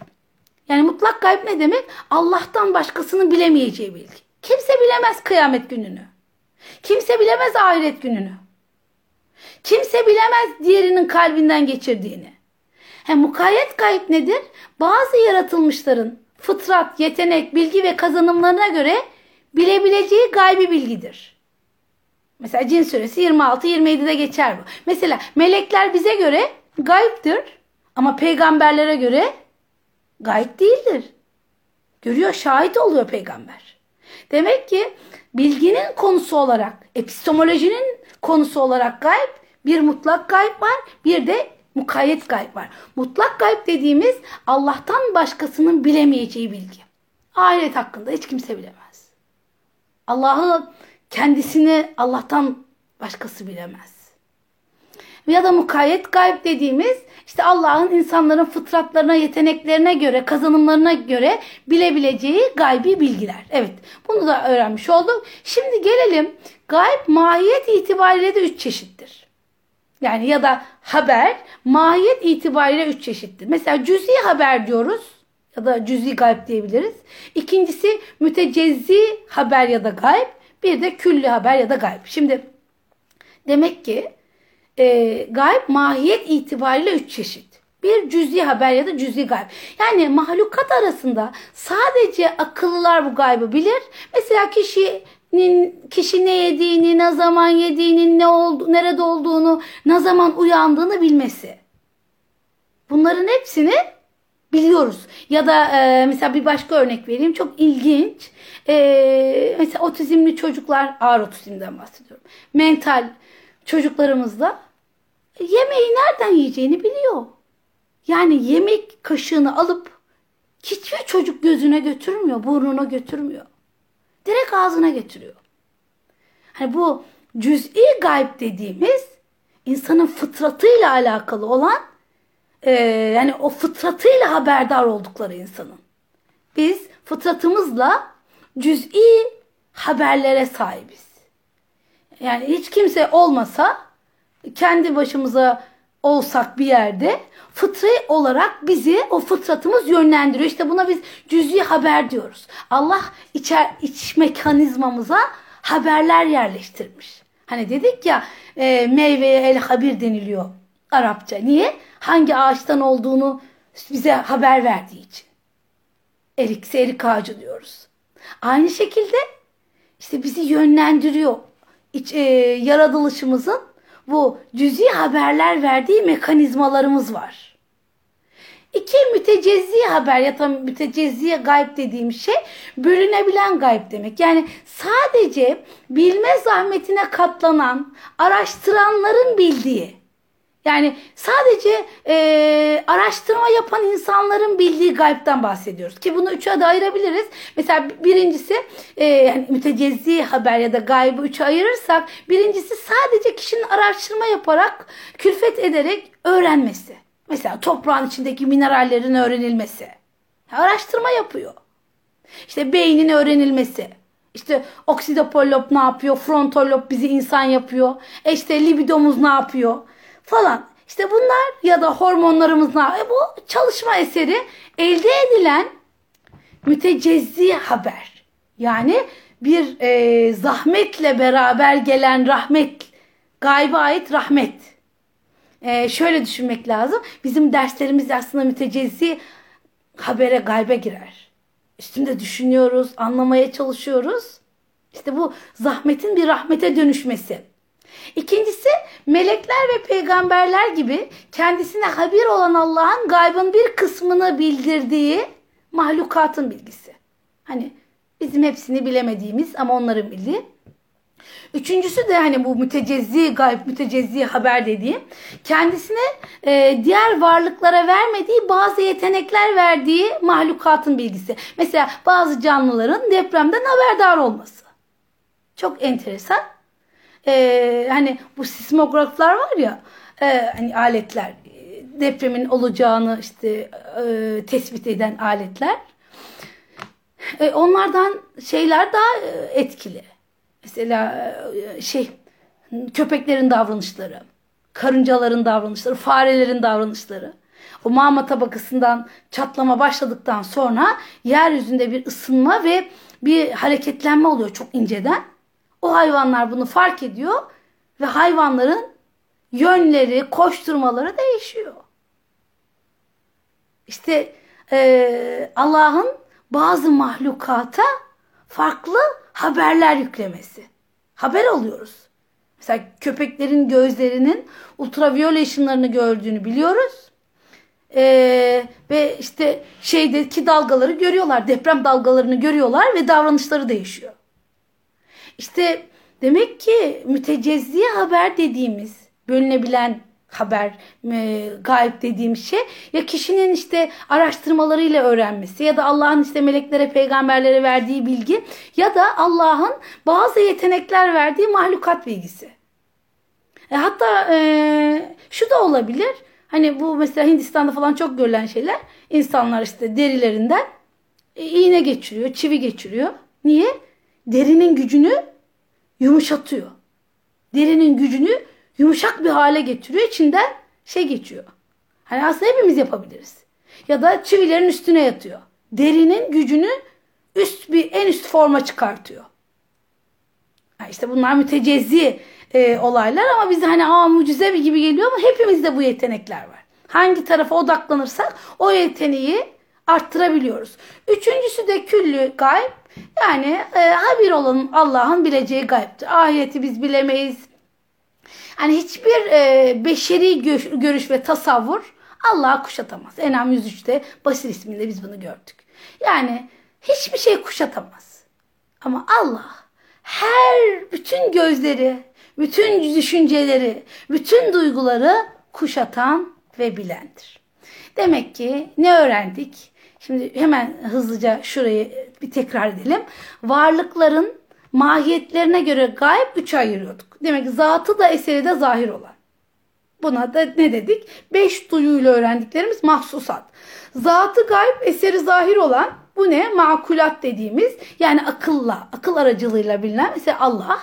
Yani mutlak gayb ne demek? Allah'tan başkasının bilemeyeceği bilgi. Kimse bilemez kıyamet gününü. Kimse bilemez ahiret gününü. Kimse bilemez diğerinin kalbinden geçirdiğini. Hem mukayyet kayıp nedir? Bazı yaratılmışların fıtrat, yetenek, bilgi ve kazanımlarına göre bilebileceği gaybi bilgidir. Mesela Cin suresi 26-27'de geçer bu. Mesela melekler bize göre gayiptir ama peygamberlere göre gayb değildir. Görüyor, şahit oluyor peygamber. Demek ki bilginin konusu olarak, epistemolojinin konusu olarak gayb bir mutlak gayb var, bir de mukayyet gayb var. Mutlak gayb dediğimiz Allah'tan başkasının bilemeyeceği bilgi. Ahiret hakkında hiç kimse bilemez. Allah'ı kendisini Allah'tan başkası bilemez. Ya da mukayyet gayb dediğimiz işte Allah'ın insanların fıtratlarına, yeteneklerine göre, kazanımlarına göre bilebileceği gaybi bilgiler. Evet bunu da öğrenmiş olduk. Şimdi gelelim gayb mahiyet itibariyle de üç çeşittir. Yani ya da haber mahiyet itibariyle üç çeşittir. Mesela cüzi haber diyoruz ya da cüzi gayb diyebiliriz. İkincisi mütecezzi haber ya da gayb. Bir de külli haber ya da gayb. Şimdi demek ki e, gayb mahiyet itibariyle üç çeşit. Bir cüzi haber ya da cüzi gayb. Yani mahlukat arasında sadece akıllılar bu gaybı bilir. Mesela kişi kişi ne yediğini, ne zaman yediğini, ne oldu, nerede olduğunu, ne zaman uyandığını bilmesi. Bunların hepsini biliyoruz. Ya da e, mesela bir başka örnek vereyim. Çok ilginç. E, mesela otizmli çocuklar, ağır otizmden bahsediyorum. Mental çocuklarımızda yemeği nereden yiyeceğini biliyor. Yani yemek kaşığını alıp hiçbir çocuk gözüne götürmüyor, burnuna götürmüyor. Direkt ağzına getiriyor. Hani bu cüz'i gayb dediğimiz insanın fıtratıyla alakalı olan e, yani o fıtratıyla haberdar oldukları insanın. Biz fıtratımızla cüz'i haberlere sahibiz. Yani hiç kimse olmasa kendi başımıza olsak bir yerde fıtri olarak bizi o fıtratımız yönlendiriyor. İşte buna biz cüz'i haber diyoruz. Allah içer, iç mekanizmamıza haberler yerleştirmiş. Hani dedik ya e, meyveye el habir deniliyor Arapça. Niye? Hangi ağaçtan olduğunu bize haber verdiği için. Erikse erik ağacı diyoruz. Aynı şekilde işte bizi yönlendiriyor. İç, e, yaratılışımızın bu cüzi haberler verdiği mekanizmalarımız var. İki mütecezzi haber ya da mütecezziye gayb dediğim şey bölünebilen gayb demek. Yani sadece bilme zahmetine katlanan, araştıranların bildiği yani sadece e, araştırma yapan insanların bildiği gaybden bahsediyoruz. Ki bunu üçe de ayırabiliriz. Mesela birincisi e, yani mütecezzi haber ya da gaybı üçe ayırırsak birincisi sadece kişinin araştırma yaparak, külfet ederek öğrenmesi. Mesela toprağın içindeki minerallerin öğrenilmesi. Araştırma yapıyor. İşte beynin öğrenilmesi. İşte oksidopol lob ne yapıyor? Frontal lob bizi insan yapıyor. E işte libidomuz ne yapıyor? Falan. İşte bunlar ya da hormonlarımızla e bu çalışma eseri elde edilen mütecezzi haber. Yani bir e, zahmetle beraber gelen rahmet, gayba ait rahmet. E, şöyle düşünmek lazım. Bizim derslerimiz aslında mütecezzi habere gaybe girer. Üstünde düşünüyoruz, anlamaya çalışıyoruz. İşte bu zahmetin bir rahmete dönüşmesi. İkincisi melekler ve peygamberler gibi kendisine habir olan Allah'ın gaybın bir kısmını bildirdiği mahlukatın bilgisi. Hani bizim hepsini bilemediğimiz ama onların bildiği. Üçüncüsü de hani bu mütecezzi gayb, mütecezzi haber dediğim kendisine e, diğer varlıklara vermediği bazı yetenekler verdiği mahlukatın bilgisi. Mesela bazı canlıların depremden haberdar olması. Çok enteresan e, hani bu sismograflar var ya e, hani aletler depremin olacağını işte e, tespit eden aletler. E, onlardan şeyler daha etkili. Mesela e, şey köpeklerin davranışları, karıncaların davranışları, farelerin davranışları. O mağma tabakasından çatlama başladıktan sonra yeryüzünde bir ısınma ve bir hareketlenme oluyor çok inceden. O hayvanlar bunu fark ediyor ve hayvanların yönleri, koşturmaları değişiyor. İşte e, Allah'ın bazı mahlukata farklı haberler yüklemesi. Haber alıyoruz. Mesela köpeklerin gözlerinin ultraviyole ışınlarını gördüğünü biliyoruz. Ee, ve işte şeydeki dalgaları görüyorlar. Deprem dalgalarını görüyorlar ve davranışları değişiyor. İşte demek ki mütecezzi haber dediğimiz bölünebilen haber, e, gayb dediğim şey ya kişinin işte araştırmalarıyla öğrenmesi ya da Allah'ın işte meleklere, peygamberlere verdiği bilgi ya da Allah'ın bazı yetenekler verdiği mahlukat bilgisi. E, hatta e, şu da olabilir. Hani bu mesela Hindistan'da falan çok görülen şeyler. İnsanlar işte derilerinden e, iğne geçiriyor, çivi geçiriyor. Niye? Derinin gücünü yumuşatıyor. Derinin gücünü yumuşak bir hale getiriyor. İçinden şey geçiyor. Hani aslında hepimiz yapabiliriz. Ya da çivilerin üstüne yatıyor. Derinin gücünü üst bir en üst forma çıkartıyor. Yani işte bunlar mütecezzi e, olaylar ama bize hani aa mucize gibi geliyor ama hepimizde bu yetenekler var. Hangi tarafa odaklanırsak o yeteneği arttırabiliyoruz. Üçüncüsü de küllü gayb. Yani e, habir olun Allah'ın bileceği gaybdir. Ahireti biz bilemeyiz. Yani hiçbir e, beşeri görüş ve tasavvur Allah'ı kuşatamaz. Enam 103'te Basir isminde biz bunu gördük. Yani hiçbir şey kuşatamaz. Ama Allah her bütün gözleri, bütün düşünceleri, bütün duyguları kuşatan ve bilendir. Demek ki ne öğrendik? Şimdi hemen hızlıca şurayı bir tekrar edelim. Varlıkların mahiyetlerine göre gayb üçe ayırıyorduk. Demek ki zatı da eseri de zahir olan. Buna da ne dedik? Beş duyuyla öğrendiklerimiz mahsusat. Zatı gayb, eseri zahir olan bu ne? Makulat dediğimiz yani akılla, akıl aracılığıyla bilinen mesela Allah.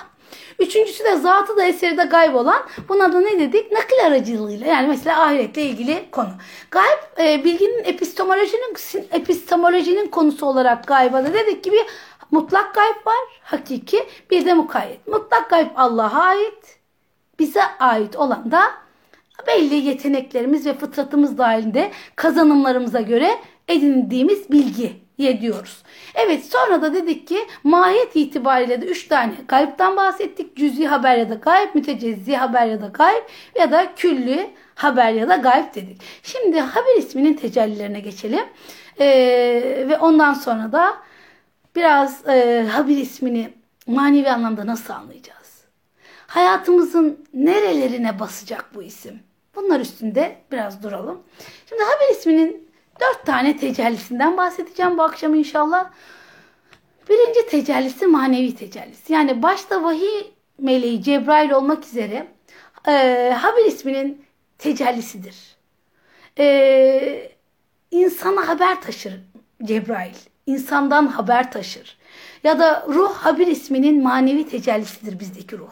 Üçüncüsü de zatı da eseri de gayb olan buna da ne dedik? Nakil aracılığıyla yani mesela ahiretle ilgili konu. Gayb e, bilginin epistemolojinin epistemolojinin konusu olarak gayba da dedik ki bir mutlak gayb var, hakiki bir de mukayyet. Mutlak gayb Allah'a ait, bize ait olan da belli yeteneklerimiz ve fıtratımız dahilinde kazanımlarımıza göre edindiğimiz bilgi diyoruz. Evet sonra da dedik ki mahiyet itibariyle de 3 tane gaybtan bahsettik. Cüzi haber ya da gayb, mütecezzi haber ya da gayb ya da külli haber ya da gayb dedik. Şimdi haber isminin tecellilerine geçelim. Ee, ve ondan sonra da biraz e, haber ismini manevi anlamda nasıl anlayacağız? Hayatımızın nerelerine basacak bu isim? Bunlar üstünde biraz duralım. Şimdi haber isminin dört tane tecellisinden bahsedeceğim bu akşam inşallah. Birinci tecellisi manevi tecellisi. Yani başta vahiy meleği Cebrail olmak üzere e, haber isminin tecellisidir. E, insana haber taşır Cebrail. İnsandan haber taşır. Ya da ruh haber isminin manevi tecellisidir bizdeki ruh.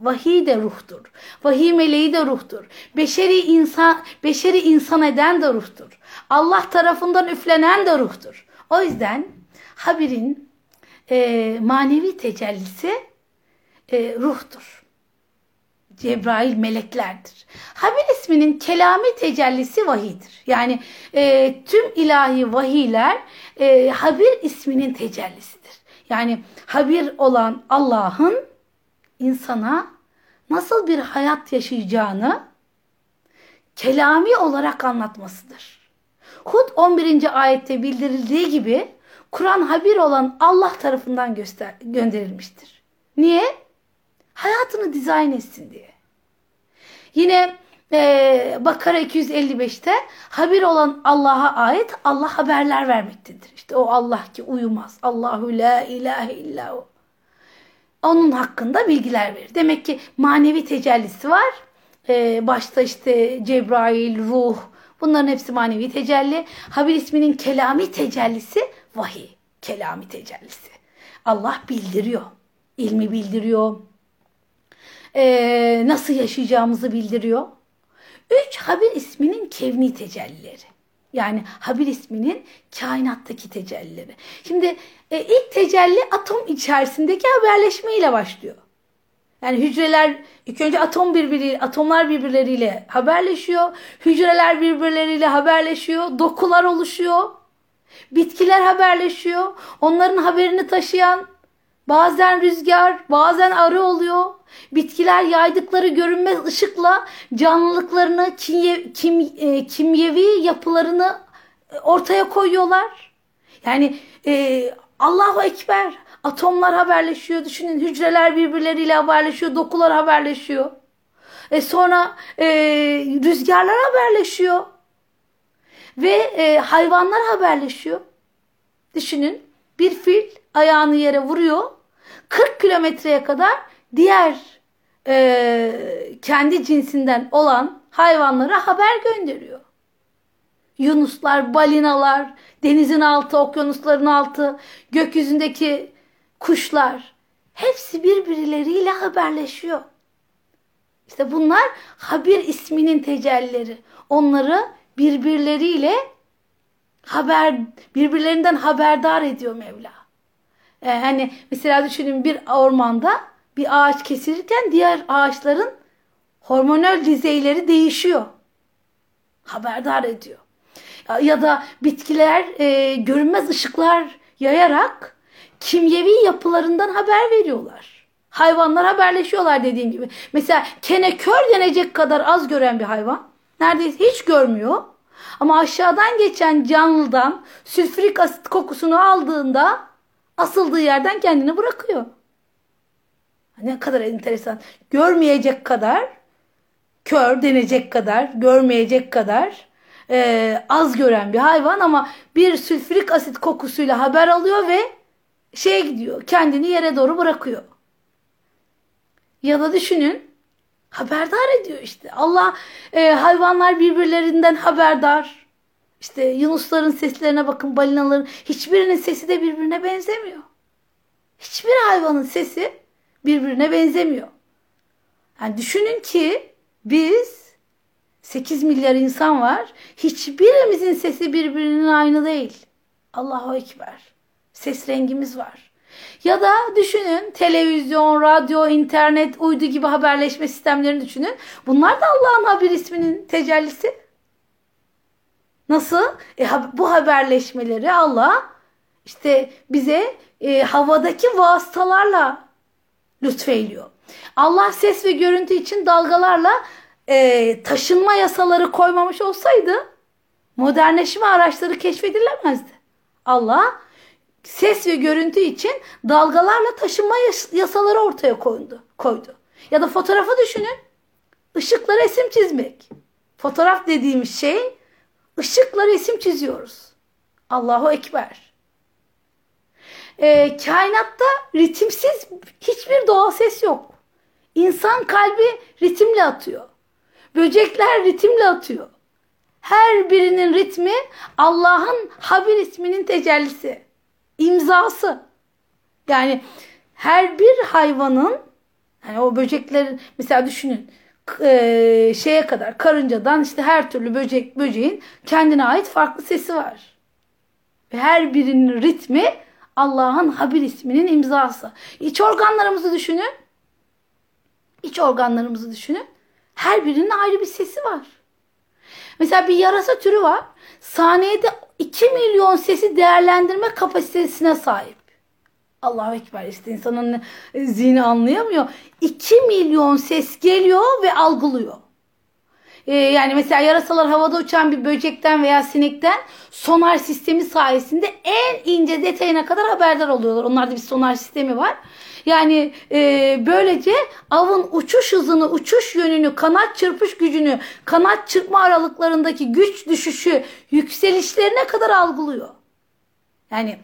Vahiy de ruhtur. Vahiy meleği de ruhtur. Beşeri insan, beşeri insan eden de ruhtur. Allah tarafından üflenen de ruhtur. O yüzden haberin e, manevi tecellisi e, ruhtur. Cebrail meleklerdir. Haber isminin kelami tecellisi vahiydir. Yani e, tüm ilahi vahiyler e, Habir isminin tecellisidir. Yani Habir olan Allah'ın insana nasıl bir hayat yaşayacağını kelami olarak anlatmasıdır. Hud 11. ayette bildirildiği gibi Kur'an habir olan Allah tarafından göster gönderilmiştir. Niye? Hayatını dizayn etsin diye. Yine e, Bakara 255'te habir olan Allah'a ait Allah haberler vermektedir. İşte o Allah ki uyumaz. Allahu la ilahe illa o. Onun hakkında bilgiler verir. Demek ki manevi tecellisi var. E, başta işte Cebrail, ruh bunların hepsi manevi tecelli. Habir isminin kelami tecellisi vahiy. Kelami tecellisi. Allah bildiriyor. İlmi bildiriyor. E, nasıl yaşayacağımızı bildiriyor. Üç Habir isminin kevni tecellileri. Yani Habir isminin kainattaki tecellileri. Şimdi e, ilk tecelli atom içerisindeki haberleşmeyle başlıyor. Yani hücreler ilk önce atom birbiri, atomlar birbirleriyle haberleşiyor. Hücreler birbirleriyle haberleşiyor. Dokular oluşuyor. Bitkiler haberleşiyor. Onların haberini taşıyan bazen rüzgar, bazen arı oluyor. Bitkiler yaydıkları görünmez ışıkla canlılıklarını, kimye, kim, e, kimyevi yapılarını ortaya koyuyorlar. Yani e, Allahu Ekber. Atomlar haberleşiyor. Düşünün hücreler birbirleriyle haberleşiyor. Dokular haberleşiyor. E sonra e, rüzgarlar haberleşiyor. Ve e, hayvanlar haberleşiyor. Düşünün bir fil ayağını yere vuruyor. 40 kilometreye kadar diğer e, kendi cinsinden olan hayvanlara haber gönderiyor. Yunuslar, balinalar, denizin altı, okyanusların altı, gökyüzündeki kuşlar hepsi birbirleriyle haberleşiyor. İşte bunlar Habir isminin tecellileri. Onları birbirleriyle haber birbirlerinden haberdar ediyor Mevla. Ee, hani mesela düşünün bir ormanda bir ağaç kesilirken diğer ağaçların hormonal düzeyleri değişiyor. Haberdar ediyor. Ya da bitkiler e, görünmez ışıklar yayarak kimyevi yapılarından haber veriyorlar. Hayvanlar haberleşiyorlar dediğim gibi. Mesela kene kör denecek kadar az gören bir hayvan ne neredeyse hiç görmüyor. Ama aşağıdan geçen canlıdan sülfürik asit kokusunu aldığında asıldığı yerden kendini bırakıyor. Ne kadar enteresan. Görmeyecek kadar, kör denecek kadar, görmeyecek kadar e, az gören bir hayvan ama bir sülfürik asit kokusuyla haber alıyor ve şeye gidiyor. Kendini yere doğru bırakıyor. Ya da düşünün haberdar ediyor işte. Allah e, hayvanlar birbirlerinden haberdar. İşte yunusların seslerine bakın balinaların hiçbirinin sesi de birbirine benzemiyor. Hiçbir hayvanın sesi birbirine benzemiyor. Yani düşünün ki biz 8 milyar insan var. Hiçbirimizin sesi birbirinin aynı değil. Allahu Ekber. Ses rengimiz var. Ya da düşünün televizyon, radyo, internet, uydu gibi haberleşme sistemlerini düşünün. Bunlar da Allah'ın haber isminin tecellisi. Nasıl? E, bu haberleşmeleri Allah işte bize e, havadaki vasıtalarla lütfeyliyor. Allah ses ve görüntü için dalgalarla e, taşınma yasaları koymamış olsaydı modernleşme araçları keşfedilemezdi. Allah ses ve görüntü için dalgalarla taşınma yasaları ortaya koydu. koydu. Ya da fotoğrafı düşünün. Işıkla resim çizmek. Fotoğraf dediğimiz şey ışıkla resim çiziyoruz. Allahu Ekber. Ee, kainatta ritimsiz hiçbir doğal ses yok. İnsan kalbi ritimle atıyor. Böcekler ritimle atıyor. Her birinin ritmi Allah'ın Habir isminin tecellisi. İmzası. Yani her bir hayvanın yani o böcekler mesela düşünün e, şeye kadar karıncadan işte her türlü böcek böceğin kendine ait farklı sesi var. Ve her birinin ritmi Allah'ın Habir isminin imzası. İç organlarımızı düşünün. İç organlarımızı düşünün. Her birinin ayrı bir sesi var. Mesela bir yarasa türü var. Saniyede 2 milyon sesi değerlendirme kapasitesine sahip. Allahu Ekber işte insanın zihni anlayamıyor. 2 milyon ses geliyor ve algılıyor. Ee, yani mesela yarasalar havada uçan bir böcekten veya sinekten sonar sistemi sayesinde en ince detayına kadar haberdar oluyorlar. Onlarda bir sonar sistemi var. Yani e, böylece avın uçuş hızını, uçuş yönünü, kanat çırpış gücünü, kanat çırpma aralıklarındaki güç düşüşü, yükselişlerine kadar algılıyor. Yani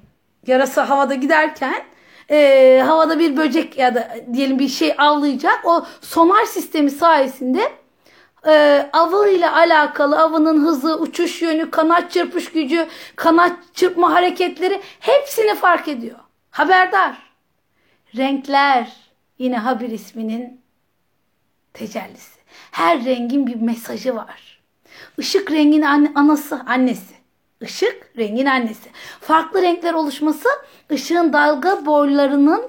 yarasa havada giderken e, havada bir böcek ya da diyelim bir şey avlayacak. O sonar sistemi sayesinde e, avı ile alakalı avının hızı, uçuş yönü, kanat çırpış gücü, kanat çırpma hareketleri hepsini fark ediyor. Haberdar. Renkler yine Habir isminin tecellisi. Her rengin bir mesajı var. Işık rengin anası, annesi. Işık rengin annesi. Farklı renkler oluşması ışığın dalga boylarının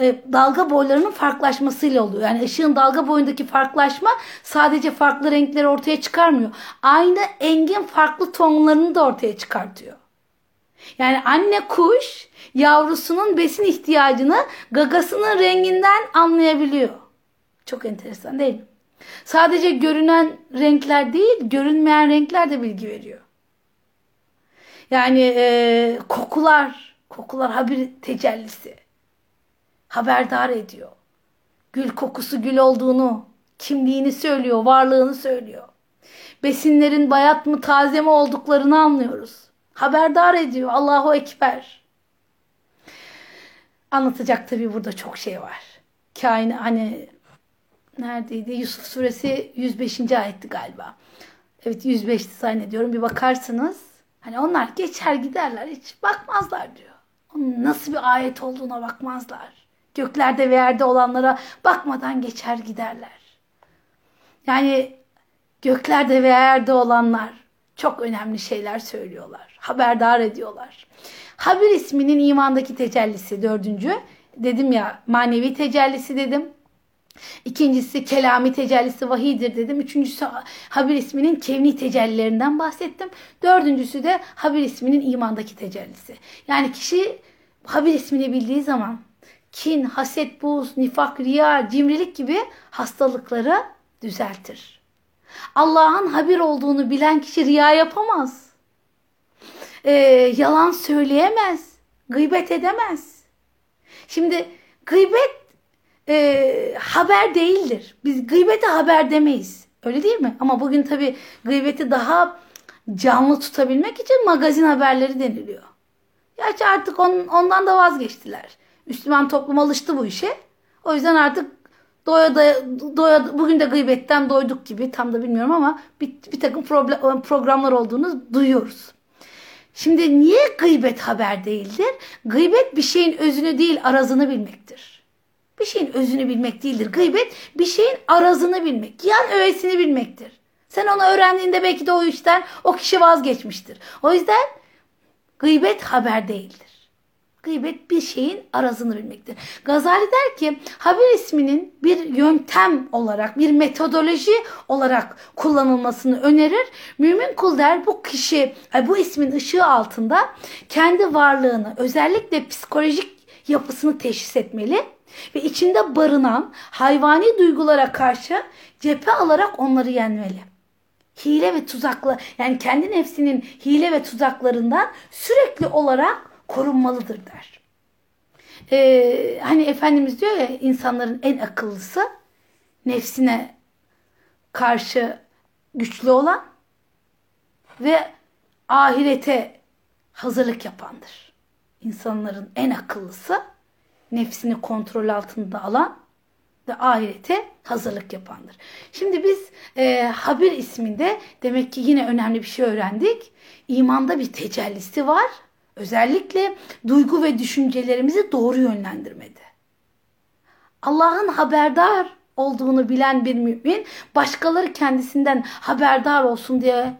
e, dalga boylarının farklılaşmasıyla oluyor. Yani ışığın dalga boyundaki farklılaşma sadece farklı renkleri ortaya çıkarmıyor. Aynı engin farklı tonlarını da ortaya çıkartıyor. Yani anne kuş yavrusunun besin ihtiyacını gagasının renginden anlayabiliyor. Çok enteresan değil mi? Sadece görünen renkler değil, görünmeyen renkler de bilgi veriyor. Yani e, kokular, kokular habir tecellisi. Haberdar ediyor. Gül kokusu gül olduğunu, kimliğini söylüyor, varlığını söylüyor. Besinlerin bayat mı taze mi olduklarını anlıyoruz. Haberdar ediyor. Allahu Ekber. Anlatacak tabii burada çok şey var. Kain hani neredeydi? Yusuf suresi 105. ayetti galiba. Evet 105'ti zannediyorum. Bir bakarsınız. Hani onlar geçer giderler. Hiç bakmazlar diyor. Onun nasıl bir ayet olduğuna bakmazlar. Göklerde ve yerde olanlara bakmadan geçer giderler. Yani göklerde ve yerde olanlar çok önemli şeyler söylüyorlar. Haberdar ediyorlar. Habir isminin imandaki tecellisi dördüncü. Dedim ya manevi tecellisi dedim. İkincisi kelami tecellisi vahidir dedim. Üçüncüsü Habir isminin kevni tecellilerinden bahsettim. Dördüncüsü de Habir isminin imandaki tecellisi. Yani kişi Habir ismini bildiği zaman kin, haset, buz, nifak, riya, cimrilik gibi hastalıkları düzeltir. Allah'ın haber olduğunu bilen kişi riya yapamaz. Ee, yalan söyleyemez. Gıybet edemez. Şimdi gıybet e, haber değildir. Biz gıybete haber demeyiz. Öyle değil mi? Ama bugün tabii gıybeti daha canlı tutabilmek için magazin haberleri deniliyor. Gerçi artık on, ondan da vazgeçtiler. Müslüman toplum alıştı bu işe. O yüzden artık doya, doya bugün de gıybetten doyduk gibi tam da bilmiyorum ama bir, bir takım problem, programlar olduğunu duyuyoruz. Şimdi niye gıybet haber değildir? Gıybet bir şeyin özünü değil arazını bilmektir. Bir şeyin özünü bilmek değildir. Gıybet bir şeyin arazını bilmek, yan öğesini bilmektir. Sen onu öğrendiğinde belki de o işten o kişi vazgeçmiştir. O yüzden gıybet haber değildir. Gıybet bir şeyin arazını bilmektir. Gazali der ki haber isminin bir yöntem olarak, bir metodoloji olarak kullanılmasını önerir. Mümin kul der bu kişi bu ismin ışığı altında kendi varlığını özellikle psikolojik yapısını teşhis etmeli ve içinde barınan hayvani duygulara karşı cephe alarak onları yenmeli. Hile ve tuzakla yani kendi nefsinin hile ve tuzaklarından sürekli olarak korunmalıdır der. Ee, hani Efendimiz diyor ya insanların en akıllısı nefsine karşı güçlü olan ve ahirete hazırlık yapandır. İnsanların en akıllısı nefsini kontrol altında alan ve ahirete hazırlık yapandır. Şimdi biz e, Habir isminde demek ki yine önemli bir şey öğrendik. İmanda bir tecellisi var Özellikle duygu ve düşüncelerimizi doğru yönlendirmedi. Allah'ın haberdar olduğunu bilen bir mümin başkaları kendisinden haberdar olsun diye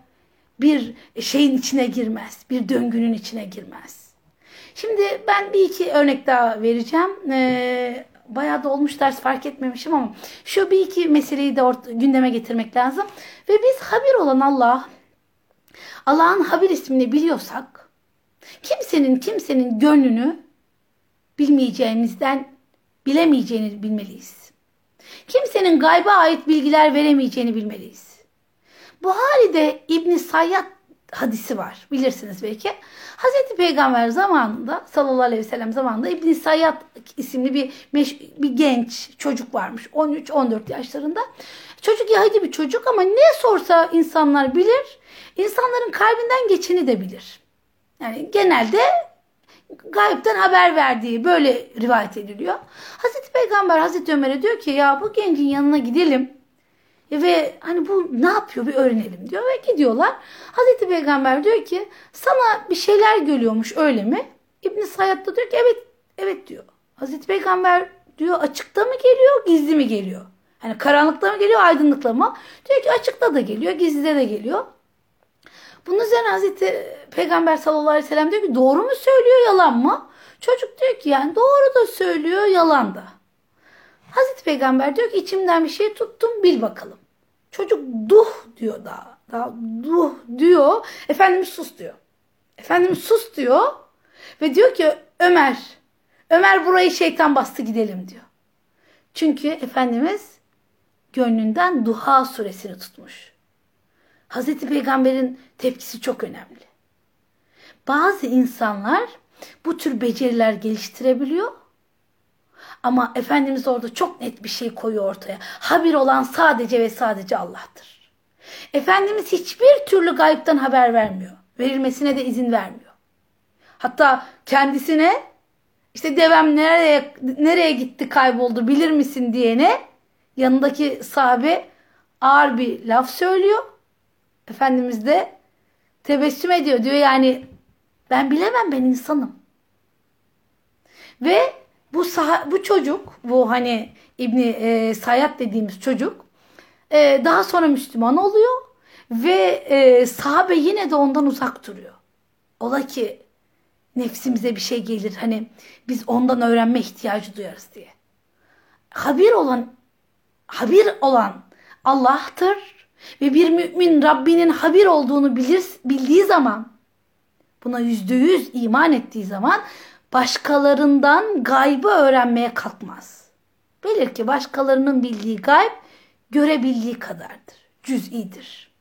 bir şeyin içine girmez. Bir döngünün içine girmez. Şimdi ben bir iki örnek daha vereceğim. Ee, bayağı da olmuş ders fark etmemişim ama şu bir iki meseleyi de gündeme getirmek lazım. Ve biz habir olan Allah, Allah'ın habir ismini biliyorsak Kimsenin kimsenin gönlünü bilmeyeceğimizden bilemeyeceğini bilmeliyiz. Kimsenin gayba ait bilgiler veremeyeceğini bilmeliyiz. Buhari'de İbn Sayyad hadisi var. Bilirsiniz belki. Hazreti Peygamber zamanında sallallahu aleyhi ve sellem zamanında İbn Sayyad isimli bir bir genç çocuk varmış. 13-14 yaşlarında. Çocuk Yahudi bir çocuk ama ne sorsa insanlar bilir. İnsanların kalbinden geçeni de bilir. Yani genelde gayipten haber verdiği böyle rivayet ediliyor. Hazreti Peygamber Hazreti Ömer'e diyor ki ya bu gencin yanına gidelim ve hani bu ne yapıyor bir öğrenelim diyor ve gidiyorlar. Hazreti Peygamber diyor ki sana bir şeyler geliyormuş öyle mi? İbn Sayyad da diyor ki evet evet diyor. Hazreti Peygamber diyor açıkta mı geliyor gizli mi geliyor? Hani karanlıkta mı geliyor aydınlıkta mı? Diyor ki açıkta da geliyor gizlide de geliyor. Bunun üzerine Hazreti Peygamber sallallahu aleyhi ve sellem diyor ki doğru mu söylüyor yalan mı? Çocuk diyor ki yani doğru da söylüyor yalan da. Hazreti Peygamber diyor ki içimden bir şey tuttum bil bakalım. Çocuk duh diyor daha. Daha duh diyor. Efendimiz sus diyor. Efendimiz sus diyor. Ve diyor ki Ömer. Ömer burayı şeytan bastı gidelim diyor. Çünkü Efendimiz gönlünden Duha suresini tutmuş. Hazreti Peygamber'in tepkisi çok önemli. Bazı insanlar bu tür beceriler geliştirebiliyor. Ama Efendimiz orada çok net bir şey koyuyor ortaya. Habir olan sadece ve sadece Allah'tır. Efendimiz hiçbir türlü gayipten haber vermiyor. Verilmesine de izin vermiyor. Hatta kendisine işte devem nereye nereye gitti kayboldu bilir misin diyene yanındaki sahabe ağır bir laf söylüyor. Efendimiz de tebessüm ediyor. Diyor yani ben bilemem ben insanım. Ve bu sah bu çocuk bu hani İbni e, Sayyad dediğimiz çocuk e, daha sonra Müslüman oluyor ve e, sahabe yine de ondan uzak duruyor. Ola ki nefsimize bir şey gelir hani biz ondan öğrenme ihtiyacı duyarız diye. Habir olan habir olan Allah'tır ve bir mümin Rabbinin habir olduğunu bilir, bildiği zaman buna yüzde yüz iman ettiği zaman başkalarından gaybı öğrenmeye kalkmaz. Bilir ki başkalarının bildiği gayb görebildiği kadardır. cüz'idir.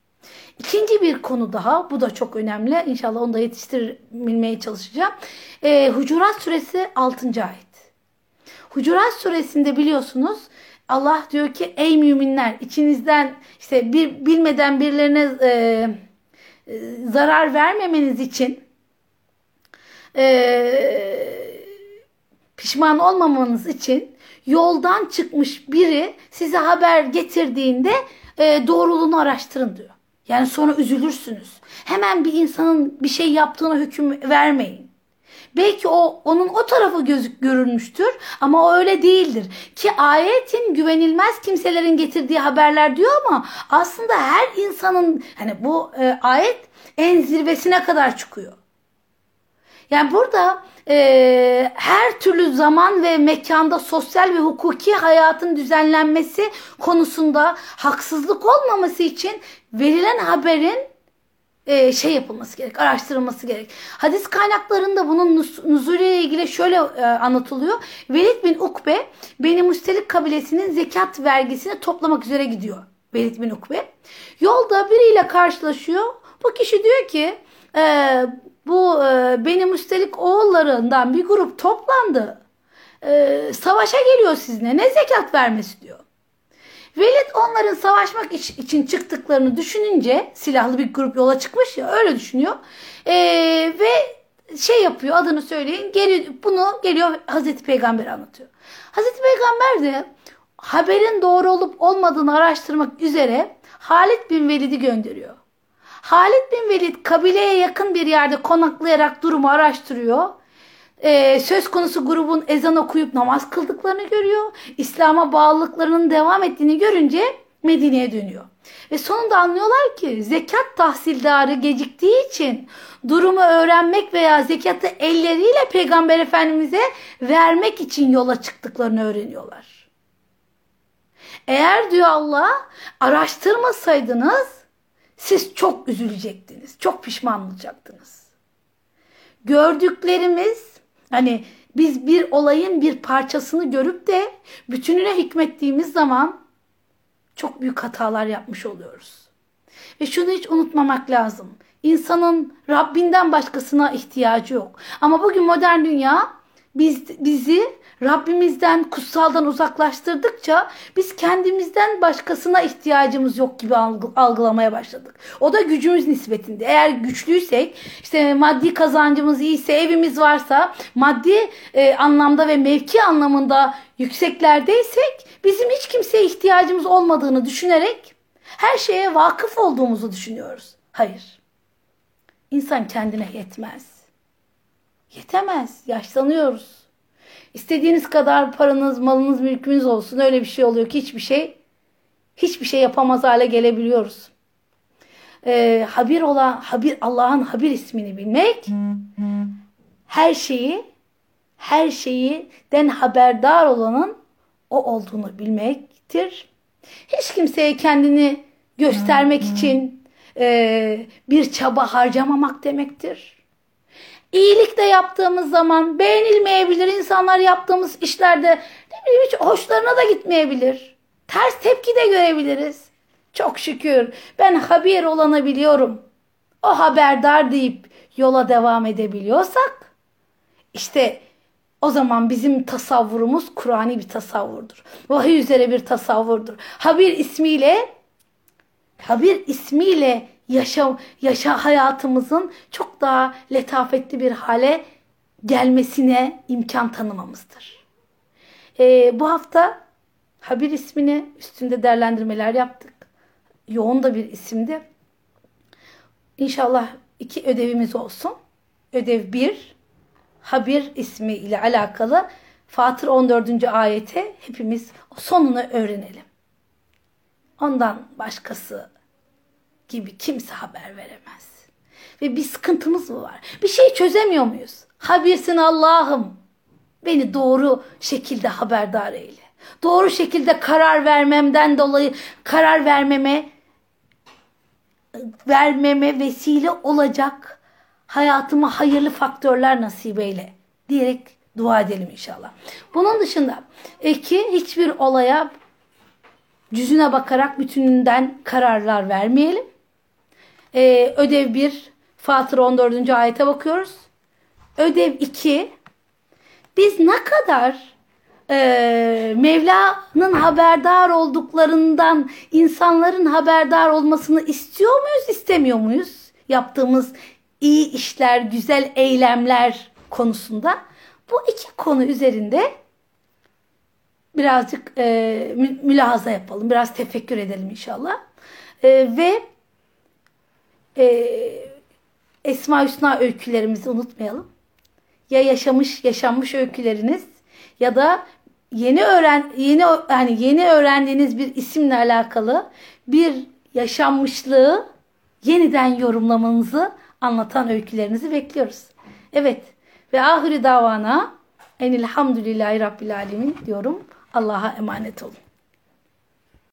İkinci bir konu daha, bu da çok önemli. İnşallah onu da yetiştirmeye çalışacağım. E, Hucurat suresi 6. ayet. Hucurat suresinde biliyorsunuz Allah diyor ki ey müminler içinizden işte bir bilmeden birilerine e, e, zarar vermemeniz için e, pişman olmamanız için yoldan çıkmış biri size haber getirdiğinde e, doğruluğunu araştırın diyor. Yani sonra üzülürsünüz. Hemen bir insanın bir şey yaptığına hüküm vermeyin. Belki o onun o tarafı gözük görülmüştür ama o öyle değildir. Ki ayetin güvenilmez kimselerin getirdiği haberler diyor ama aslında her insanın hani bu e, ayet en zirvesine kadar çıkıyor. Yani burada e, her türlü zaman ve mekanda sosyal ve hukuki hayatın düzenlenmesi konusunda haksızlık olmaması için verilen haberin e, şey yapılması gerek, araştırılması gerek. Hadis kaynaklarında bunun nuzulüyle ilgili şöyle e, anlatılıyor. Velid bin Ukbe Beni Müstelik kabilesinin zekat vergisini toplamak üzere gidiyor. Velid bin Ukbe. Yolda biriyle karşılaşıyor. Bu kişi diyor ki e, bu e, Beni Müstelik oğullarından bir grup toplandı. Savaşa geliyor sizinle. Ne zekat vermesi diyor. Velid onların savaşmak için çıktıklarını düşününce silahlı bir grup yola çıkmış ya öyle düşünüyor. Ee, ve şey yapıyor adını söyleyin geri, bunu geliyor Hazreti Peygamber anlatıyor. Hazreti Peygamber de haberin doğru olup olmadığını araştırmak üzere Halid bin Velid'i gönderiyor. Halid bin Velid kabileye yakın bir yerde konaklayarak durumu araştırıyor e, söz konusu grubun ezan okuyup namaz kıldıklarını görüyor. İslam'a bağlılıklarının devam ettiğini görünce Medine'ye dönüyor. Ve sonunda anlıyorlar ki zekat tahsildarı geciktiği için durumu öğrenmek veya zekatı elleriyle Peygamber Efendimiz'e vermek için yola çıktıklarını öğreniyorlar. Eğer diyor Allah araştırmasaydınız siz çok üzülecektiniz. Çok pişman olacaktınız. Gördüklerimiz Hani biz bir olayın bir parçasını görüp de bütününe hükmettiğimiz zaman çok büyük hatalar yapmış oluyoruz. Ve şunu hiç unutmamak lazım. İnsanın Rabbinden başkasına ihtiyacı yok. Ama bugün modern dünya biz, bizi Rabbimizden, kutsaldan uzaklaştırdıkça biz kendimizden başkasına ihtiyacımız yok gibi algılamaya başladık. O da gücümüz nispetinde. Eğer güçlüysek, işte maddi kazancımız iyiyse, evimiz varsa, maddi e, anlamda ve mevki anlamında yükseklerdeysek bizim hiç kimseye ihtiyacımız olmadığını düşünerek her şeye vakıf olduğumuzu düşünüyoruz. Hayır. İnsan kendine yetmez. Yetemez. Yaşlanıyoruz. İstediğiniz kadar paranız, malınız, mülkünüz olsun. Öyle bir şey oluyor ki hiçbir şey hiçbir şey yapamaz hale gelebiliyoruz. Ee, habir olan, habir Allah'ın habir ismini bilmek her şeyi her şeyi den haberdar olanın o olduğunu bilmektir. Hiç kimseye kendini göstermek için e, bir çaba harcamamak demektir. İyilik de yaptığımız zaman beğenilmeyebilir. insanlar yaptığımız işlerde ne bileyim hiç hoşlarına da gitmeyebilir. Ters tepki de görebiliriz. Çok şükür ben haber olanabiliyorum. O haberdar deyip yola devam edebiliyorsak işte o zaman bizim tasavvurumuz Kur'an'i bir tasavvurdur. Vahiy üzere bir tasavvurdur. Habir ismiyle Habir ismiyle yaşa, yaşa hayatımızın çok daha letafetli bir hale gelmesine imkan tanımamızdır. Ee, bu hafta Habir ismini üstünde değerlendirmeler yaptık. Yoğun da bir isimdi. İnşallah iki ödevimiz olsun. Ödev bir, Habir ismi ile alakalı Fatır 14. ayete hepimiz sonunu öğrenelim. Ondan başkası gibi kimse haber veremez. Ve bir sıkıntımız mı var? Bir şey çözemiyor muyuz? Habirsin Allah'ım. Beni doğru şekilde haberdar eyle. Doğru şekilde karar vermemden dolayı karar vermeme vermeme vesile olacak hayatıma hayırlı faktörler nasip eyle diyerek dua edelim inşallah. Bunun dışında iki hiçbir olaya cüzüne bakarak bütününden kararlar vermeyelim. Ee, ödev 1 Fatıra 14. ayete bakıyoruz. Ödev 2 biz ne kadar e, Mevla'nın haberdar olduklarından insanların haberdar olmasını istiyor muyuz, istemiyor muyuz? Yaptığımız iyi işler, güzel eylemler konusunda bu iki konu üzerinde birazcık e, mülahaza yapalım, biraz tefekkür edelim inşallah. E, ve e, Esma Hüsna öykülerimizi unutmayalım. Ya yaşamış, yaşanmış öyküleriniz ya da yeni öğren yeni yani yeni öğrendiğiniz bir isimle alakalı bir yaşanmışlığı yeniden yorumlamanızı anlatan öykülerinizi bekliyoruz. Evet ve ahiri davana enilhamdülillahi rabbil alemin diyorum. Allah'a emanet olun.